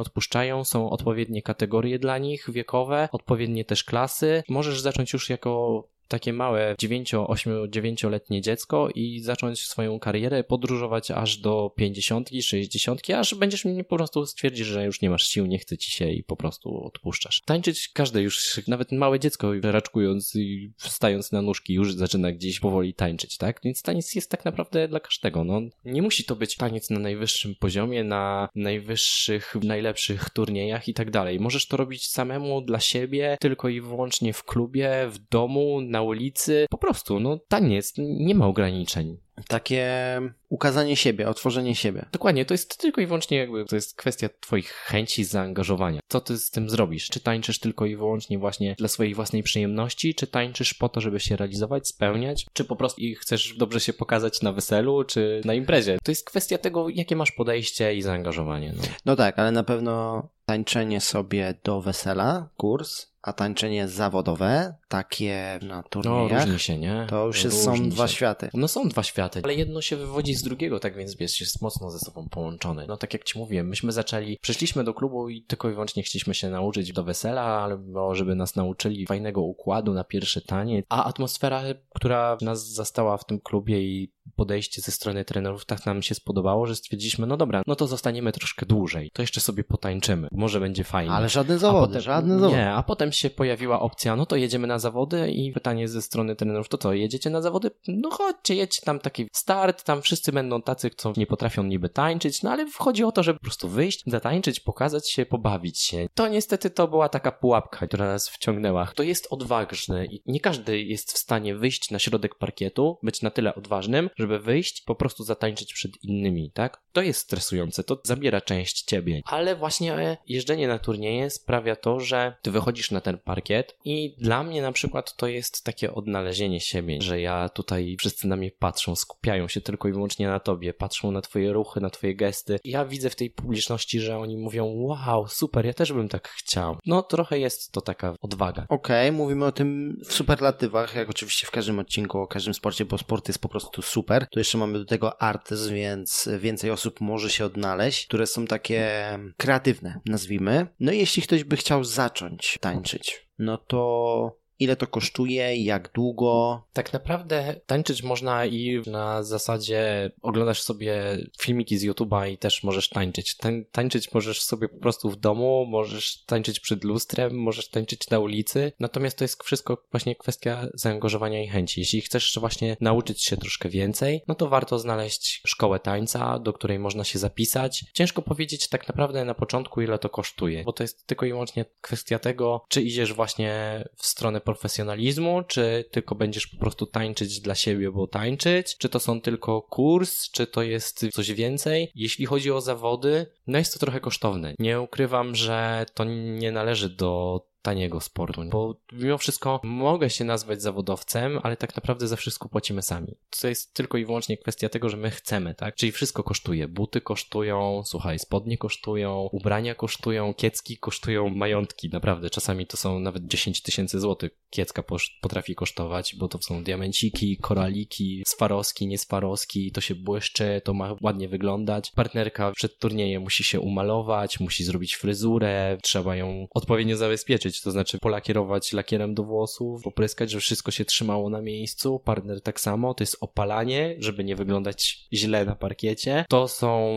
odpuszczają, są odpowiednie kategorie dla nich wiekowe, odpowiednie też klasy. Możesz zacząć już jako takie małe 9, 8, 9-letnie dziecko i zacząć swoją karierę, podróżować aż do 50, 60, aż będziesz mi po prostu stwierdzić, że już nie masz sił, nie chce ci się i po prostu odpuszczasz. Tańczyć każde już, nawet małe dziecko raczkując i wstając na nóżki już zaczyna gdzieś powoli tańczyć, tak? Więc taniec jest tak naprawdę dla każdego, no. Nie musi to być taniec na najwyższym poziomie, na najwyższych, najlepszych turniejach i tak dalej. Możesz to robić samemu dla siebie, tylko i wyłącznie w klubie, w domu, na ulicy. Po prostu, no taniec, nie ma ograniczeń. Takie ukazanie siebie, otworzenie siebie. Dokładnie, to jest tylko i wyłącznie jakby, to jest kwestia twoich chęci, zaangażowania. Co ty z tym zrobisz? Czy tańczysz tylko i wyłącznie właśnie dla swojej własnej przyjemności, czy tańczysz po to, żeby się realizować, spełniać, czy po prostu chcesz dobrze się pokazać na weselu, czy na imprezie? To jest kwestia tego, jakie masz podejście i zaangażowanie. No, no tak, ale na pewno tańczenie sobie do wesela, kurs, a tańczenie zawodowe, takie na turniejach, no, różni się, nie? to już są dwa się. światy. No są dwa światy, ale jedno się wywodzi z drugiego, tak więc wiesz, jest mocno ze sobą połączone. No tak jak ci mówiłem, myśmy zaczęli, przyszliśmy do klubu i tylko i wyłącznie chcieliśmy się nauczyć do wesela, albo żeby nas nauczyli fajnego układu na pierwszy taniec, a atmosfera, która nas zastała w tym klubie i podejście ze strony trenerów tak nam się spodobało, że stwierdziliśmy, no dobra, no to zostaniemy troszkę dłużej, to jeszcze sobie potańczymy, może będzie fajnie. Ale żadne zawody, potem, żadne zawody. Nie, a potem się pojawiła opcja, no to jedziemy na zawody i pytanie ze strony trenerów, to co, jedziecie na zawody? No chodźcie, jedźcie tam taki start, tam wszyscy będą tacy, co nie potrafią niby tańczyć, no ale chodzi o to, żeby po prostu wyjść, zatańczyć, pokazać się, pobawić się. To niestety to była taka pułapka, która nas wciągnęła. To jest odważne i nie każdy jest w stanie wyjść na środek parkietu, być na tyle odważnym, żeby wyjść, po prostu zatańczyć przed innymi, tak? To jest stresujące, to zabiera część ciebie. Ale właśnie jeżdżenie na turnieje sprawia to, że ty wychodzisz na ten parkiet i dla mnie na przykład to jest takie odnalezienie siebie, że ja tutaj wszyscy na mnie patrzą, skupiają się tylko i wyłącznie na tobie, patrzą na twoje ruchy, na twoje gesty. Ja widzę w tej publiczności, że oni mówią, wow, super, ja też bym tak chciał. No trochę jest to taka odwaga. Okej, okay, mówimy o tym w superlatywach, jak oczywiście w każdym odcinku, o każdym sporcie, bo sport jest po prostu super. Tu jeszcze mamy do tego artyzm, więc więcej osób może się odnaleźć, które są takie kreatywne, nazwijmy. No i jeśli ktoś by chciał zacząć tańczyć, no to Ile to kosztuje, jak długo? Tak naprawdę tańczyć można i na zasadzie oglądasz sobie filmiki z YouTube'a i też możesz tańczyć. Tań, tańczyć możesz sobie po prostu w domu, możesz tańczyć przed lustrem, możesz tańczyć na ulicy. Natomiast to jest wszystko właśnie kwestia zaangażowania i chęci. Jeśli chcesz właśnie nauczyć się troszkę więcej, no to warto znaleźć szkołę tańca, do której można się zapisać. Ciężko powiedzieć tak naprawdę na początku, ile to kosztuje, bo to jest tylko i wyłącznie kwestia tego, czy idziesz właśnie w stronę profesjonalizmu, czy tylko będziesz po prostu tańczyć dla siebie, bo tańczyć, czy to są tylko kurs, czy to jest coś więcej. Jeśli chodzi o zawody, no jest to trochę kosztowne. Nie ukrywam, że to nie należy do taniego sportu, bo mimo wszystko mogę się nazwać zawodowcem, ale tak naprawdę za wszystko płacimy sami. To jest tylko i wyłącznie kwestia tego, że my chcemy, tak? Czyli wszystko kosztuje. Buty kosztują, słuchaj, spodnie kosztują, ubrania kosztują, kiecki kosztują majątki, naprawdę. Czasami to są nawet 10 tysięcy złotych kiecka potrafi kosztować, bo to są diamenciki, koraliki, swarowski, nieswarowski, to się błyszczy, to ma ładnie wyglądać. Partnerka przed turniejem musi się umalować, musi zrobić fryzurę, trzeba ją odpowiednio zabezpieczyć, to znaczy polakierować lakierem do włosów, popryskać, żeby wszystko się trzymało na miejscu, partner tak samo, to jest opalanie, żeby nie wyglądać źle na parkiecie. To są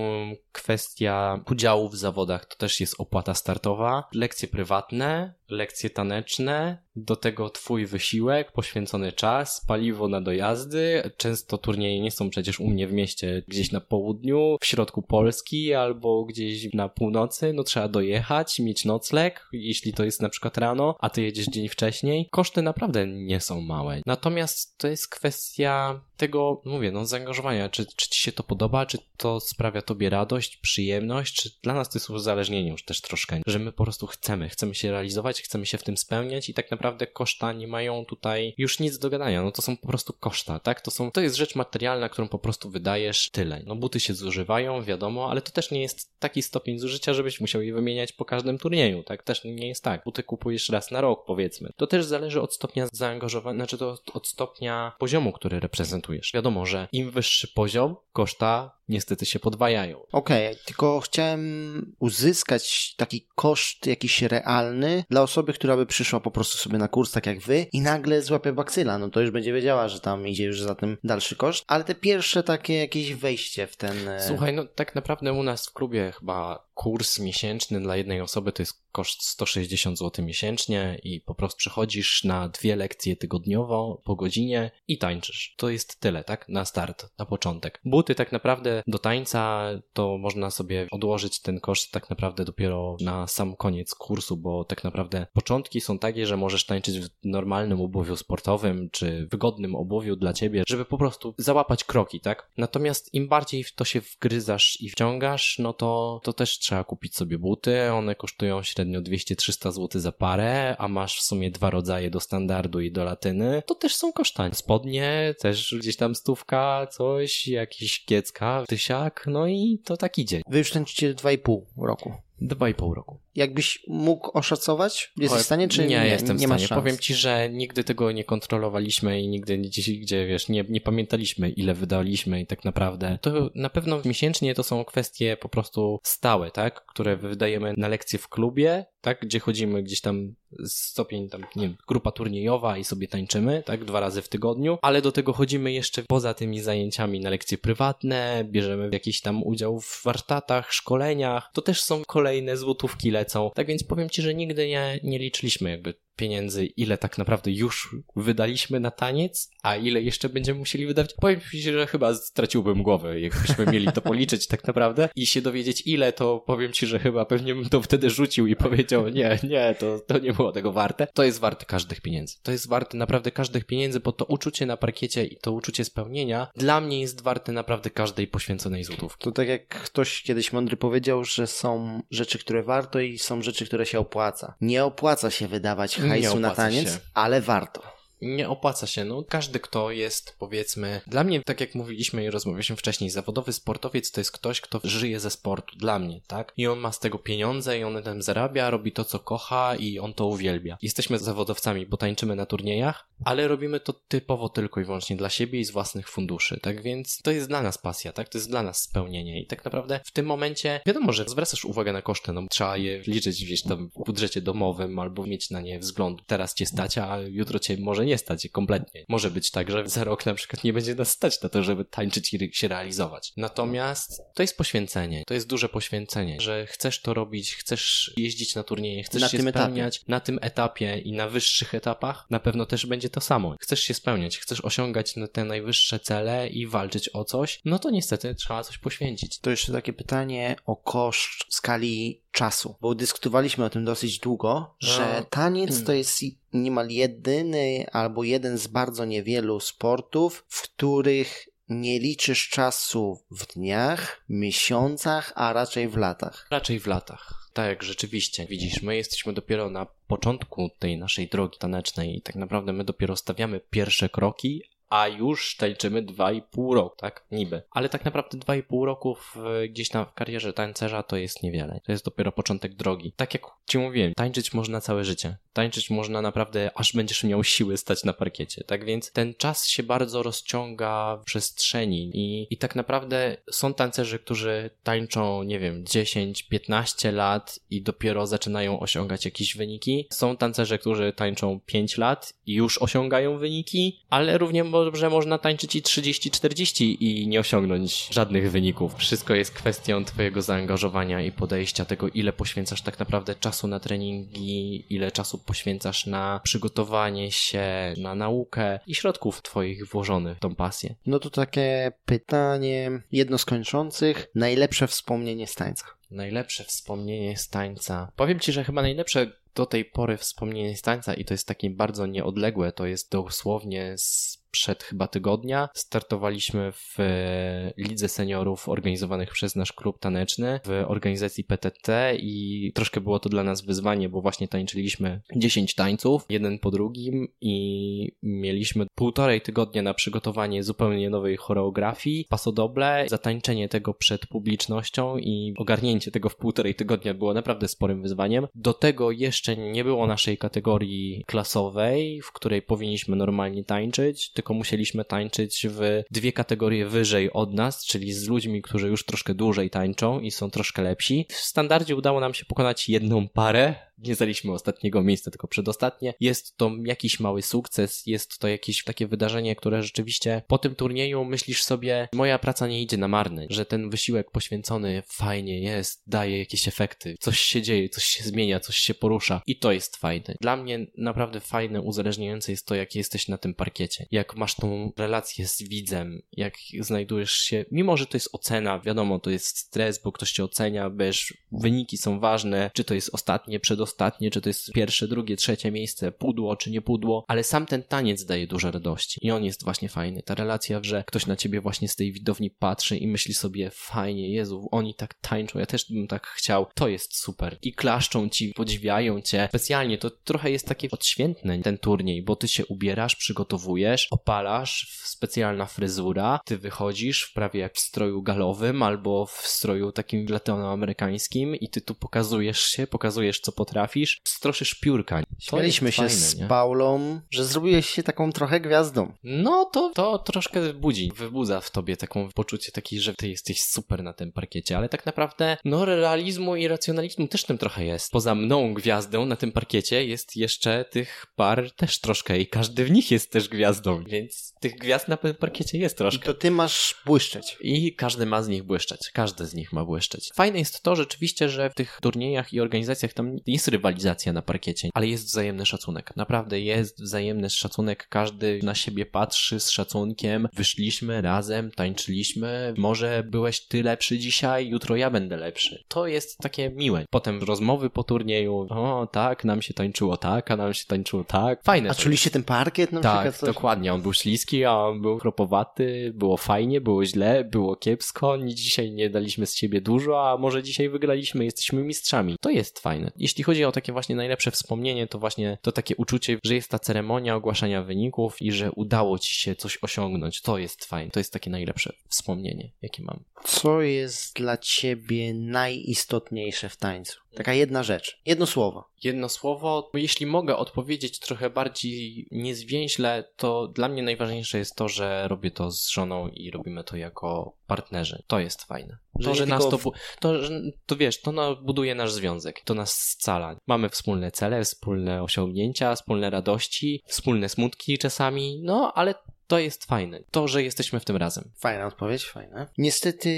kwestia udziału w zawodach, to też jest opłata startowa, lekcje prywatne, lekcje taneczne, do tego twój wysiłek, poświęcony czas, paliwo na dojazdy. Często turnieje nie są przecież u mnie w mieście, gdzieś na południu, w środku Polski albo gdzieś na północy. No trzeba dojechać, mieć nocleg, jeśli to jest na przykład rano, a ty jedziesz dzień wcześniej. Koszty naprawdę nie są małe. Natomiast to jest kwestia tego, mówię, no zaangażowania. Czy, czy ci się to podoba, czy to sprawia tobie radość, przyjemność, czy dla nas to jest uzależnienie już też troszkę, że my po prostu chcemy, chcemy się realizować, chcemy się w tym spełniać i tak naprawdę koszta nie mają tutaj już nic do gadania, no to są po prostu koszta, tak? To są, to jest rzecz materialna, którą po prostu wydajesz tyle. No buty się zużywają, wiadomo, ale to też nie jest taki stopień zużycia, żebyś musiał je wymieniać po każdym turnieju, tak? Też nie jest tak. Buty kupujesz raz na rok, powiedzmy. To też zależy od stopnia zaangażowania, znaczy to od stopnia poziomu, który reprezentujesz. Wiadomo, że im wyższy poziom, koszta niestety się podwajają. Okej, okay, tylko chciałem uzyskać taki koszt jakiś realny dla osoby, która by przyszła po prostu sobie na kurs tak jak wy i nagle złapie baksyla, no to już będzie wiedziała, że tam idzie już za tym dalszy koszt, ale te pierwsze takie jakieś wejście w ten... E, Słuchaj, no tak naprawdę u nas w klubie chyba kurs miesięczny dla jednej osoby to jest koszt 160 zł miesięcznie i po prostu przychodzisz na dwie lekcje tygodniowo po godzinie i tańczysz. To jest tyle, tak? Na start, na początek. Buty tak naprawdę do tańca to można sobie odłożyć ten koszt tak naprawdę dopiero na sam koniec kursu, bo tak naprawdę początki są takie, że możesz tańczyć w normalnym obuwiu sportowym czy wygodnym obuwiu dla ciebie, żeby po prostu załapać kroki, tak? Natomiast im bardziej w to się wgryzasz i wciągasz, no to, to też trzeba kupić sobie buty. One kosztują średnio 200-300 zł za parę, a masz w sumie dwa rodzaje do standardu i do latyny. To też są kosztami. Spodnie, też gdzieś tam stówka, coś, jakiś kiecka, tysiak, no i to tak idzie. Wy już tańczycie 2,5 roku. Dwa i pół roku. Jakbyś mógł oszacować? Jesteś w stanie, czy nie? Nie, jestem nie w stanie. Powiem ci, że nigdy tego nie kontrolowaliśmy i nigdy gdzieś, gdzie wiesz, nie, nie pamiętaliśmy, ile wydaliśmy i tak naprawdę. To na pewno miesięcznie to są kwestie po prostu stałe, tak? Które wydajemy na lekcje w klubie, tak? Gdzie chodzimy gdzieś tam stopień tam, nie wiem, grupa turniejowa i sobie tańczymy, tak? Dwa razy w tygodniu, ale do tego chodzimy jeszcze poza tymi zajęciami na lekcje prywatne, bierzemy jakiś tam udział w warsztatach, szkoleniach. To też są kolejne złotówki lecą. Tak więc powiem ci, że nigdy nie, nie liczyliśmy jakby pieniędzy, ile tak naprawdę już wydaliśmy na taniec, a ile jeszcze będziemy musieli wydawać, powiem Ci, że chyba straciłbym głowę, jakbyśmy mieli to policzyć tak naprawdę i się dowiedzieć ile, to powiem Ci, że chyba pewnie bym to wtedy rzucił i powiedział, nie, nie, to, to nie było tego warte. To jest warte każdych pieniędzy. To jest warte naprawdę każdych pieniędzy, bo to uczucie na parkiecie i to uczucie spełnienia dla mnie jest warte naprawdę każdej poświęconej złotówki. To tak jak ktoś kiedyś mądry powiedział, że są rzeczy, które warto i są rzeczy, które się opłaca. Nie opłaca się wydawać hajsu na taniec, się. ale warto nie opłaca się. No, każdy, kto jest, powiedzmy, dla mnie, tak jak mówiliśmy i rozmawialiśmy wcześniej, zawodowy sportowiec to jest ktoś, kto żyje ze sportu, dla mnie, tak? I on ma z tego pieniądze i on tam zarabia, robi to, co kocha i on to uwielbia. Jesteśmy zawodowcami, bo tańczymy na turniejach, ale robimy to typowo tylko i wyłącznie dla siebie i z własnych funduszy, tak więc to jest dla nas pasja, tak? To jest dla nas spełnienie i tak naprawdę w tym momencie wiadomo, że zwracasz uwagę na koszty, no trzeba je liczyć gdzieś tam w budżecie domowym albo mieć na nie wzgląd. Teraz cię stać, a jutro cię może nie stać kompletnie. Może być tak, że za rok na przykład nie będzie nas stać na to, żeby tańczyć i się realizować. Natomiast to jest poświęcenie. To jest duże poświęcenie, że chcesz to robić, chcesz jeździć na turnieje, chcesz na się spełniać etapie. na tym etapie i na wyższych etapach. Na pewno też będzie to samo. Chcesz się spełniać, chcesz osiągać te najwyższe cele i walczyć o coś, no to niestety trzeba coś poświęcić. To jeszcze takie pytanie o koszt skali czasu, bo dyskutowaliśmy o tym dosyć długo, że no. taniec to hmm. jest niemal jedyny albo jeden z bardzo niewielu sportów, w których nie liczysz czasu w dniach, miesiącach, a raczej w latach. Raczej w latach. Tak, rzeczywiście. Widzisz, my jesteśmy dopiero na początku tej naszej drogi tanecznej i tak naprawdę my dopiero stawiamy pierwsze kroki, a już tańczymy 2,5 roku, tak? Niby. Ale tak naprawdę 2,5 roku w, gdzieś tam w karierze tańcerza to jest niewiele. To jest dopiero początek drogi. Tak jak ci mówiłem, tańczyć można całe życie. Tańczyć można naprawdę, aż będziesz miał siły stać na parkiecie. Tak więc ten czas się bardzo rozciąga w przestrzeni i, i tak naprawdę są tancerzy, którzy tańczą, nie wiem, 10-15 lat i dopiero zaczynają osiągać jakieś wyniki. Są tancerze, którzy tańczą 5 lat i już osiągają wyniki, ale równie że można tańczyć i 30-40 i nie osiągnąć żadnych wyników. Wszystko jest kwestią twojego zaangażowania i podejścia, tego ile poświęcasz tak naprawdę czasu na treningi, ile czasu poświęcasz na przygotowanie się, na naukę i środków twoich włożonych w tą pasję. No to takie pytanie jedno z kończących. Najlepsze wspomnienie z tańca. Najlepsze wspomnienie z tańca. Powiem ci, że chyba najlepsze do tej pory wspomnienie z tańca i to jest takie bardzo nieodległe, to jest dosłownie z przed chyba tygodnia startowaliśmy w e, lidze seniorów organizowanych przez nasz klub taneczny w organizacji PTT i troszkę było to dla nas wyzwanie, bo właśnie tańczyliśmy 10 tańców, jeden po drugim i mieliśmy półtorej tygodnia na przygotowanie zupełnie nowej choreografii, pasodoble, zatańczenie tego przed publicznością i ogarnięcie tego w półtorej tygodnia było naprawdę sporym wyzwaniem. Do tego jeszcze nie było naszej kategorii klasowej, w której powinniśmy normalnie tańczyć, tylko musieliśmy tańczyć w dwie kategorie wyżej od nas, czyli z ludźmi, którzy już troszkę dłużej tańczą i są troszkę lepsi. W standardzie udało nam się pokonać jedną parę, nie zaliśmy ostatniego miejsca, tylko przedostatnie. Jest to jakiś mały sukces, jest to jakieś takie wydarzenie, które rzeczywiście po tym turnieju myślisz sobie, moja praca nie idzie na marny, że ten wysiłek poświęcony fajnie jest, daje jakieś efekty, coś się dzieje, coś się zmienia, coś się porusza i to jest fajne. Dla mnie naprawdę fajne, uzależniające jest to, jak jesteś na tym parkiecie, jak masz tą relację z widzem, jak znajdujesz się, mimo że to jest ocena, wiadomo, to jest stres, bo ktoś cię ocenia, wiesz, wyniki są ważne, czy to jest ostatnie, przedostatnie, ostatnie, czy to jest pierwsze, drugie, trzecie miejsce, pudło czy nie pudło, ale sam ten taniec daje dużo radości i on jest właśnie fajny. Ta relacja, że ktoś na ciebie właśnie z tej widowni patrzy i myśli sobie, fajnie, Jezu, oni tak tańczą, ja też bym tak chciał, to jest super. I klaszczą ci, podziwiają cię. Specjalnie to trochę jest takie odświętne ten turniej, bo ty się ubierasz, przygotowujesz, opalasz, specjalna fryzura, ty wychodzisz w prawie jak w stroju galowym albo w stroju takim latinoamerykańskim i ty tu pokazujesz się, pokazujesz co potrafisz potrafisz, stroszysz piórka. Śmialiśmy się fajne, z nie? Paulą, że zrobiłeś się taką trochę gwiazdą. No to, to troszkę budzi, wybudza w tobie taką poczucie takiej, że ty jesteś super na tym parkiecie, ale tak naprawdę no realizmu i racjonalizmu też tym trochę jest. Poza mną gwiazdą na tym parkiecie jest jeszcze tych par też troszkę i każdy w nich jest też gwiazdą, więc tych gwiazd na tym parkiecie jest troszkę. I to ty masz błyszczeć. I każdy ma z nich błyszczeć. Każdy z nich ma błyszczeć. Fajne jest to rzeczywiście, że w tych turniejach i organizacjach tam nie jest rywalizacja na parkiecie, ale jest wzajemny szacunek. Naprawdę jest wzajemny szacunek. Każdy na siebie patrzy z szacunkiem. Wyszliśmy razem, tańczyliśmy. Może byłeś ty lepszy dzisiaj, jutro ja będę lepszy. To jest takie miłe. Potem rozmowy po turnieju. O, tak, nam się tańczyło tak, a nam się tańczyło tak. Fajne. A czuliście ten parkiet na tak, przykład? Coś? dokładnie. On był śliski, a on był kropowaty, było fajnie, było źle, było kiepsko. Dzisiaj nie daliśmy z siebie dużo, a może dzisiaj wygraliśmy, jesteśmy mistrzami. To jest fajne. Jeśli chodzi o takie właśnie najlepsze wspomnienie, to właśnie to takie uczucie, że jest ta ceremonia ogłaszania wyników i że udało ci się coś osiągnąć. To jest fajne. To jest takie najlepsze wspomnienie, jakie mam. Co jest dla ciebie najistotniejsze w tańcu? Taka jedna rzecz, jedno słowo. Jedno słowo, jeśli mogę odpowiedzieć trochę bardziej niezwięźle, to dla mnie najważniejsze jest to, że robię to z żoną i robimy to jako partnerzy. To jest fajne. Że To, że nas to, to, że- to wiesz, to buduje nasz związek, to nas scala. Mamy wspólne cele, wspólne osiągnięcia, wspólne radości, wspólne smutki czasami, no ale to jest fajne. To, że jesteśmy w tym razem. Fajna odpowiedź, fajna. Niestety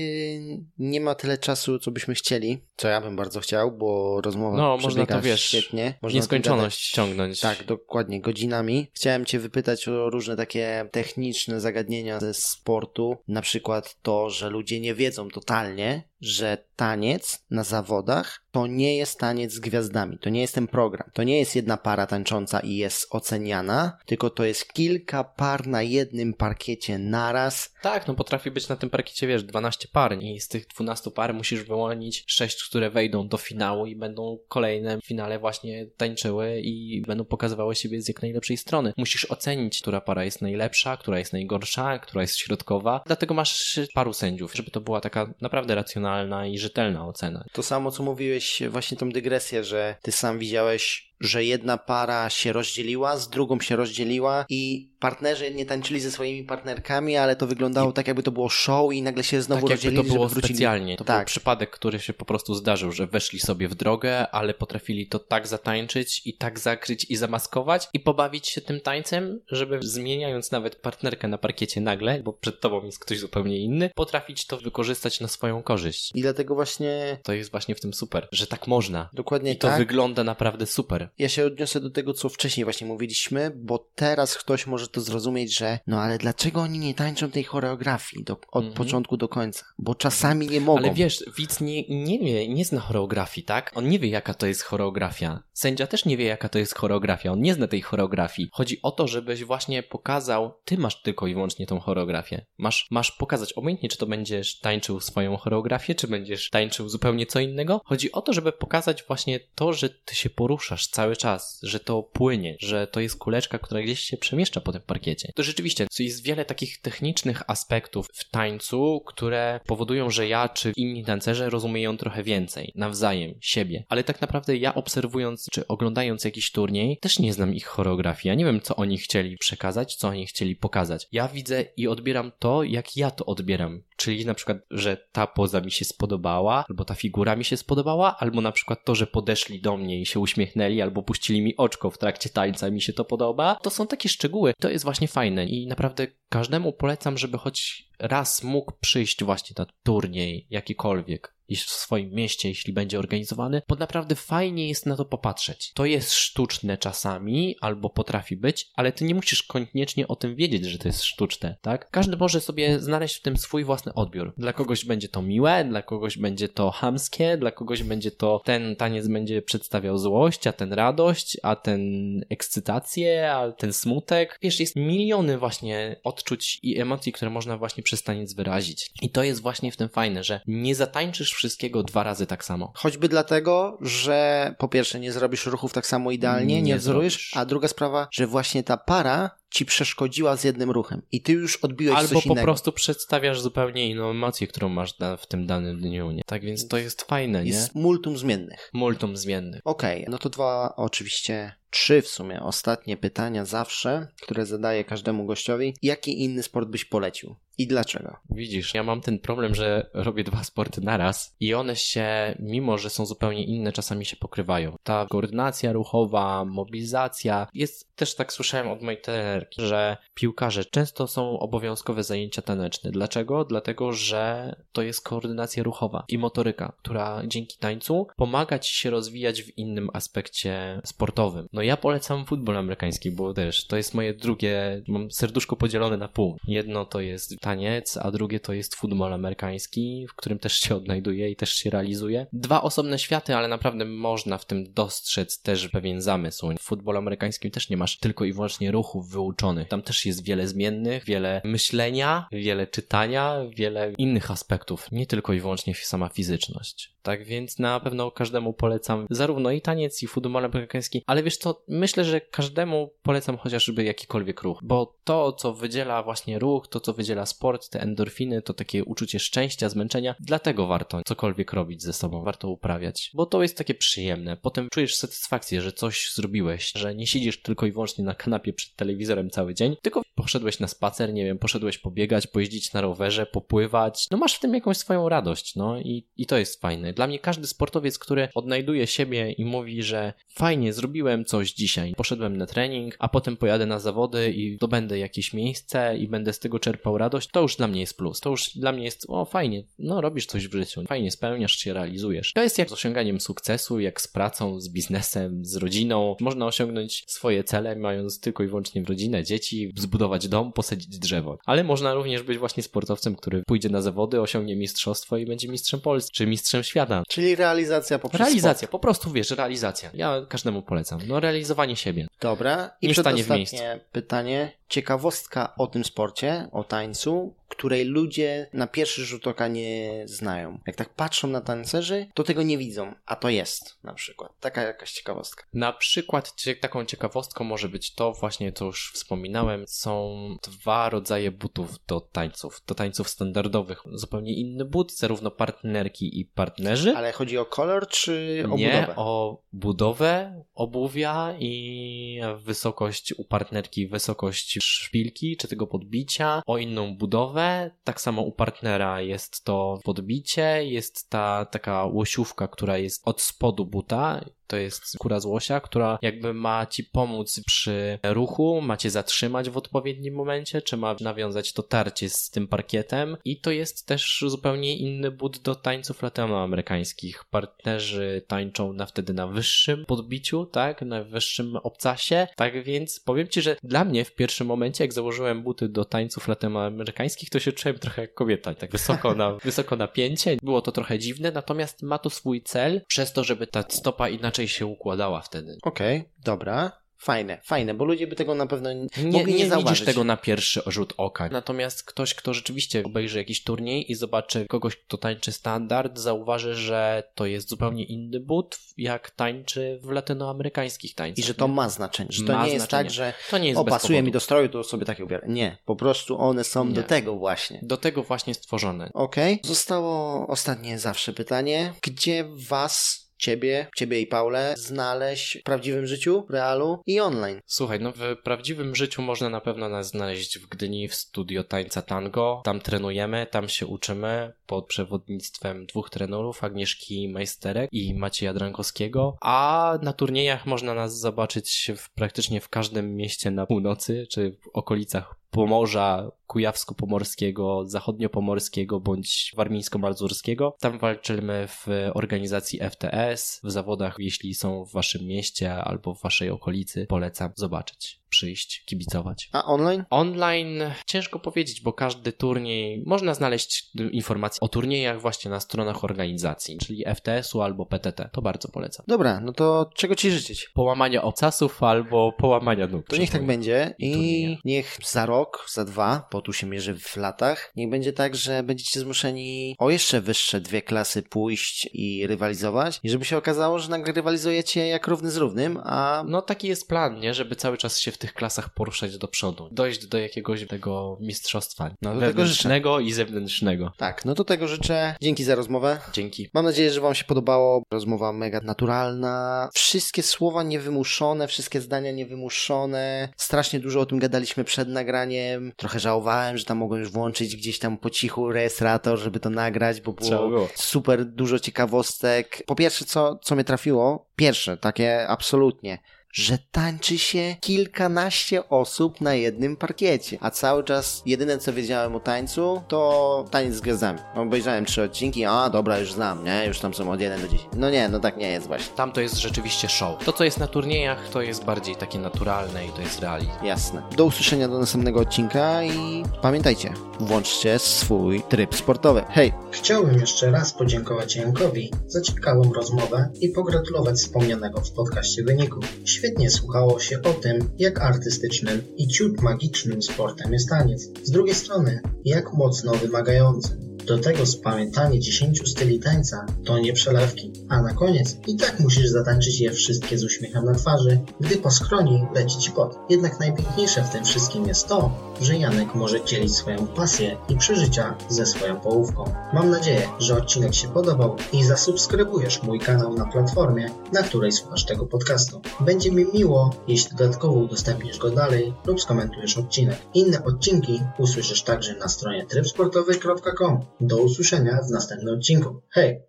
nie ma tyle czasu, co byśmy chcieli, co ja bym bardzo chciał, bo rozmowa No, można to, wiesz, świetnie. Można Nieskończoność ciągnąć. Tak, dokładnie, godzinami. Chciałem Cię wypytać o różne takie techniczne zagadnienia ze sportu, na przykład to, że ludzie nie wiedzą totalnie, że taniec na zawodach to nie jest taniec z gwiazdami, to nie jest ten program, to nie jest jedna para tańcząca i jest oceniana, tylko to jest kilka par na jednym parkiecie naraz, Tak, no potrafi być na tym parkiecie, wiesz, 12 par i z tych 12 par musisz wyłonić 6, które wejdą do finału i będą kolejne w finale właśnie tańczyły i będą pokazywały siebie z jak najlepszej strony. Musisz ocenić, która para jest najlepsza, która jest najgorsza, która jest środkowa. Dlatego masz paru sędziów, żeby to była taka naprawdę racjonalna i rzetelna ocena. To samo, co mówiłeś, właśnie tą dygresję, że ty sam widziałeś, że jedna para się rozdzieliła, z drugą się rozdzieliła i partnerzy nie tańczyli ze swoimi partnerkami, ale to wyglądało tak, jakby to było show i nagle się znowu tak jakby rozdzielili, to było wrócili. specjalnie. To był Tak. przypadek, który się po prostu zdarzył, że weszli sobie w drogę, ale potrafili to tak zatańczyć i tak zakryć i zamaskować i pobawić się tym tańcem, żeby zmieniając nawet partnerkę na parkiecie nagle, bo przed tobą jest ktoś zupełnie inny, potrafić to wykorzystać na swoją korzyść. I dlatego właśnie To jest właśnie w tym super, że tak można. dokładnie I to tak. wygląda naprawdę super. Ja się odniosę do tego, co wcześniej właśnie mówiliśmy, bo teraz ktoś może to zrozumieć, że no ale dlaczego oni nie tańczą tej choreografii do, od Mhm. początku do końca? Bo czasami nie mogą. Ale wiesz, widz nie, nie wie, nie zna choreografii, tak? On nie wie, jaka to jest choreografia. Sędzia też nie wie, jaka to jest choreografia. On nie zna tej choreografii. Chodzi o to, żebyś właśnie pokazał, ty masz tylko i wyłącznie tą choreografię. Masz, masz pokazać obojętnie, czy to będziesz tańczył swoją choreografię, czy będziesz tańczył zupełnie co innego. Chodzi o to, żeby pokazać właśnie to, że ty się poruszasz cały czas, że to płynie, że to jest kuleczka, która gdzieś się przemieszcza po tym parkiecie. To rzeczywiście jest wiele takich technicznych aspektów w tańcu, które powodują, że ja czy inni tancerze rozumieją trochę więcej nawzajem siebie. Ale tak naprawdę ja obserwując czy oglądając jakiś turniej, też nie znam ich choreografii. Ja nie wiem, co oni chcieli przekazać, co oni chcieli pokazać. Ja widzę i odbieram to, jak ja to odbieram. Czyli na przykład, że ta poza mi się spodobała, albo ta figura mi się spodobała, albo na przykład to, że podeszli do mnie i się uśmiechnęli, albo puścili mi oczko w trakcie tańca, mi się to podoba. To są takie szczegóły. To jest właśnie fajne i naprawdę każdemu polecam, żeby choć raz mógł przyjść właśnie na turniej jakikolwiek w swoim mieście, jeśli będzie organizowany, bo naprawdę fajnie jest na to popatrzeć. To jest sztuczne czasami, albo potrafi być, ale ty nie musisz koniecznie o tym wiedzieć, że to jest sztuczne, tak? Każdy może sobie znaleźć w tym swój własny odbiór. Dla kogoś będzie to miłe, dla kogoś będzie to hamskie, dla kogoś będzie to ten taniec będzie przedstawiał złość, a ten radość, a ten ekscytację, a ten smutek. Wiesz, jest miliony właśnie odczuć i emocji, które można właśnie przez taniec wyrazić. I to jest właśnie w tym fajne, że nie zatańczysz wszystkiego dwa razy tak samo. Choćby dlatego, że po pierwsze nie zrobisz ruchów tak samo idealnie, nie, Nie zrobisz. a druga sprawa, że właśnie ta para ci przeszkodziła z jednym ruchem i ty już odbiłeś Albo coś po innego. prostu przedstawiasz zupełnie inną emocję, którą masz w tym danym dniu, nie? Tak więc to jest fajne, nie? Jest multum zmiennych. Multum zmiennych. Okej, no to dwa oczywiście trzy w sumie ostatnie pytania zawsze, które zadaję każdemu gościowi. Jaki inny sport byś polecił? I dlaczego? Widzisz, ja mam ten problem, że robię dwa sporty naraz i one się, mimo że są zupełnie inne, czasami się pokrywają. Ta koordynacja ruchowa, mobilizacja, jest też tak słyszałem od mojej trenerki, że piłkarze często są obowiązkowe zajęcia taneczne. Dlaczego? Dlatego, że to jest koordynacja ruchowa i motoryka, która dzięki tańcu pomaga ci się rozwijać w innym aspekcie sportowym. No ja polecam futbol amerykański, bo też to jest moje drugie, mam serduszko podzielone na pół. Jedno to jest taniec, a drugie to jest futbol amerykański, w którym też się odnajduje i też się realizuje. Dwa osobne światy, ale naprawdę można w tym dostrzec też pewien zamysł. W futbolu amerykańskim też nie masz tylko i wyłącznie ruchów wyuczonych. Tam też jest wiele zmiennych, wiele myślenia, wiele czytania, wiele innych aspektów, nie tylko i wyłącznie sama fizyczność. Tak więc na pewno każdemu polecam zarówno i taniec, i futbol amerykański, ale wiesz co, myślę, że każdemu polecam chociażby jakikolwiek ruch, bo to, co wydziela właśnie ruch, to, co wydziela sport, te endorfiny, to takie uczucie szczęścia, zmęczenia, dlatego warto cokolwiek robić ze sobą, warto uprawiać, bo to jest takie przyjemne. Potem czujesz satysfakcję, że coś zrobiłeś, że nie siedzisz tylko i wyłącznie na kanapie przed telewizorem cały dzień, tylko poszedłeś na spacer, nie wiem, poszedłeś pobiegać, pojeździć na rowerze, popływać, no masz w tym jakąś swoją radość, no i, i to jest fajne. Dla mnie każdy sportowiec, który odnajduje siebie i mówi, że fajnie, zrobiłem coś dzisiaj, poszedłem na trening, a potem pojadę na zawody i dobędę jakieś miejsce i będę z tego czerpał radość, to już dla mnie jest plus. To już dla mnie jest, o fajnie, no robisz coś w życiu, fajnie spełniasz się, realizujesz. To jest jak z osiąganiem sukcesu, jak z pracą, z biznesem, z rodziną. Można osiągnąć swoje cele, mając tylko i wyłącznie rodzinę, dzieci, zbudować dom, posadzić drzewo. Ale można również być właśnie sportowcem, który pójdzie na zawody, osiągnie mistrzostwo i będzie mistrzem Polski, czy mistrzem świata. Czyli realizacja poprzez Realizacja, sport. po prostu wiesz, realizacja. Ja każdemu polecam. No realizowanie siebie. Dobra. I Nie stanie w przedostatnie pytanie. Ciekawostka o tym sporcie, o tańcu, której ludzie na pierwszy rzut oka nie znają. Jak tak patrzą na tancerzy, to tego nie widzą, a to jest na przykład. Taka jakaś ciekawostka. Na przykład taką ciekawostką może być to właśnie, co już wspominałem, są dwa rodzaje butów do tańców. Do tańców standardowych. Zupełnie inny but, zarówno partnerki i partnerzy. Ale chodzi o kolor czy o nie budowę? o budowę obuwia i wysokość u partnerki, wysokość szpilki czy tego podbicia, o inną budowę. Tak samo u partnera jest to podbicie, jest ta taka łosiówka, która jest od spodu buta. To jest skóra z łosia, która jakby ma ci pomóc przy ruchu, ma cię zatrzymać w odpowiednim momencie, czy ma nawiązać to tarcie z tym parkietem. I to jest też zupełnie inny but do tańców latynoamerykańskich. Partnerzy tańczą na wtedy na wyższym podbiciu, tak, na wyższym obcasie. Tak więc powiem ci, że dla mnie w pierwszym momencie, jak założyłem buty do tańców latynoamerykańskich, to się czułem trochę jak kobieta, tak wysoko na, wysoko napięcie. Było to trochę dziwne, natomiast ma to swój cel, przez to, żeby ta stopa inaczej się układała wtedy. Okej, dobra. Fajne, fajne, bo ludzie by tego na pewno nie, Nie, nie, nie widzisz tego na pierwszy rzut oka. Natomiast ktoś, kto rzeczywiście obejrzy jakiś turniej i zobaczy kogoś, kto tańczy standard, zauważy, że to jest zupełnie inny but, jak tańczy w latynoamerykańskich tańcach. I że to ma znaczenie, że to Ma nie jest znaczenie. tak, że To nie jest o, bez pasuje mi do stroju, to sobie takie ubiorę. Nie, po prostu one są Nie. do tego właśnie. Do tego właśnie stworzone. Okej. Zostało ostatnie zawsze pytanie. Gdzie was, ciebie, ciebie i Paulę znaleźć w prawdziwym życiu, realu i online? Słuchaj, no w prawdziwym życiu można na pewno nas znaleźć w Gdyni w studio tańca tango. Tam trenujemy, tam się uczymy pod przewodnictwem dwóch trenerów, Agnieszki Majsterek i Macieja Drankowskiego. A na turniejach można nas zobaczyć w, praktycznie w każdym mieście na północy, czy w okolicach Pomorza, Kujawsko-Pomorskiego, Zachodnio-Pomorskiego bądź Warmińsko-Mazurskiego. Tam walczymy w organizacji FTS, w zawodach, jeśli są w waszym mieście albo w waszej okolicy, polecam zobaczyć, przyjść, kibicować. A online? Online ciężko powiedzieć, bo każdy turniej można znaleźć informacje o turniejach właśnie na stronach organizacji, czyli FTS-u albo PTT. To bardzo polecam. Dobra, no to czego ci życzyć? Połamania obcasów albo połamania nóg. To niech tak będzie i niech za rok rok, za dwa, bo tu się mierzy w latach, niech będzie tak, że będziecie zmuszeni o jeszcze wyższe dwie klasy pójść i rywalizować i żeby się okazało, że nagle rywalizujecie jak równy z równym, a No taki jest plan, nie? Żeby cały czas się w tych klasach poruszać do przodu. Dojść do jakiegoś tego mistrzostwa. No, do tego wewnętrznego i zewnętrznego. tak, no to tego życzę. Dzięki za rozmowę. Dzięki. Mam nadzieję, że Wam się podobało. Rozmowa mega naturalna. Wszystkie słowa niewymuszone, wszystkie zdania niewymuszone. Strasznie dużo o tym gadaliśmy przed nagraniem. Trochę żałowałem, że tam mogłem już włączyć gdzieś tam po cichu rejestrator, żeby to nagrać, bo było było. super dużo ciekawostek. Po pierwsze, co, co mnie trafiło, pierwsze, takie absolutnie, że tańczy się kilkanaście osób na jednym parkiecie. A cały czas jedyne co wiedziałem o tańcu to taniec z gwiazdami. Obejrzałem trzy odcinki, a dobra, już znam, nie? Już tam są od 1 do 10. No nie, no tak nie jest właśnie. Tam to jest rzeczywiście show. To, co jest na turniejach, to jest bardziej takie naturalne i to jest realizm. Jasne. Do usłyszenia do następnego odcinka i pamiętajcie, włączcie swój tryb sportowy. Hej! Chciałbym jeszcze raz podziękować Jankowi za ciekawą rozmowę i pogratulować wspomnianego w podcaście wyniku. Świetnie słuchało się o tym, jak artystycznym i ciut magicznym sportem jest taniec. Z drugiej strony, jak mocno wymagającym. Do tego spamiętanie 10 styli tańca to nie przelewki. A na koniec i tak musisz zatańczyć je wszystkie z uśmiechem na twarzy, gdy po skroni leci ci pot. Jednak najpiękniejsze w tym wszystkim jest to, że Janek może dzielić swoją pasję i przeżycia ze swoją połówką. Mam nadzieję, że odcinek się podobał i zasubskrybujesz mój kanał na platformie, na której słuchasz tego podcastu. Będzie mi miło, jeśli dodatkowo udostępnisz go dalej lub skomentujesz odcinek. Inne odcinki usłyszysz także na stronie trybsportowy.com. Do usłyszenia w następnym odcinku. Hej!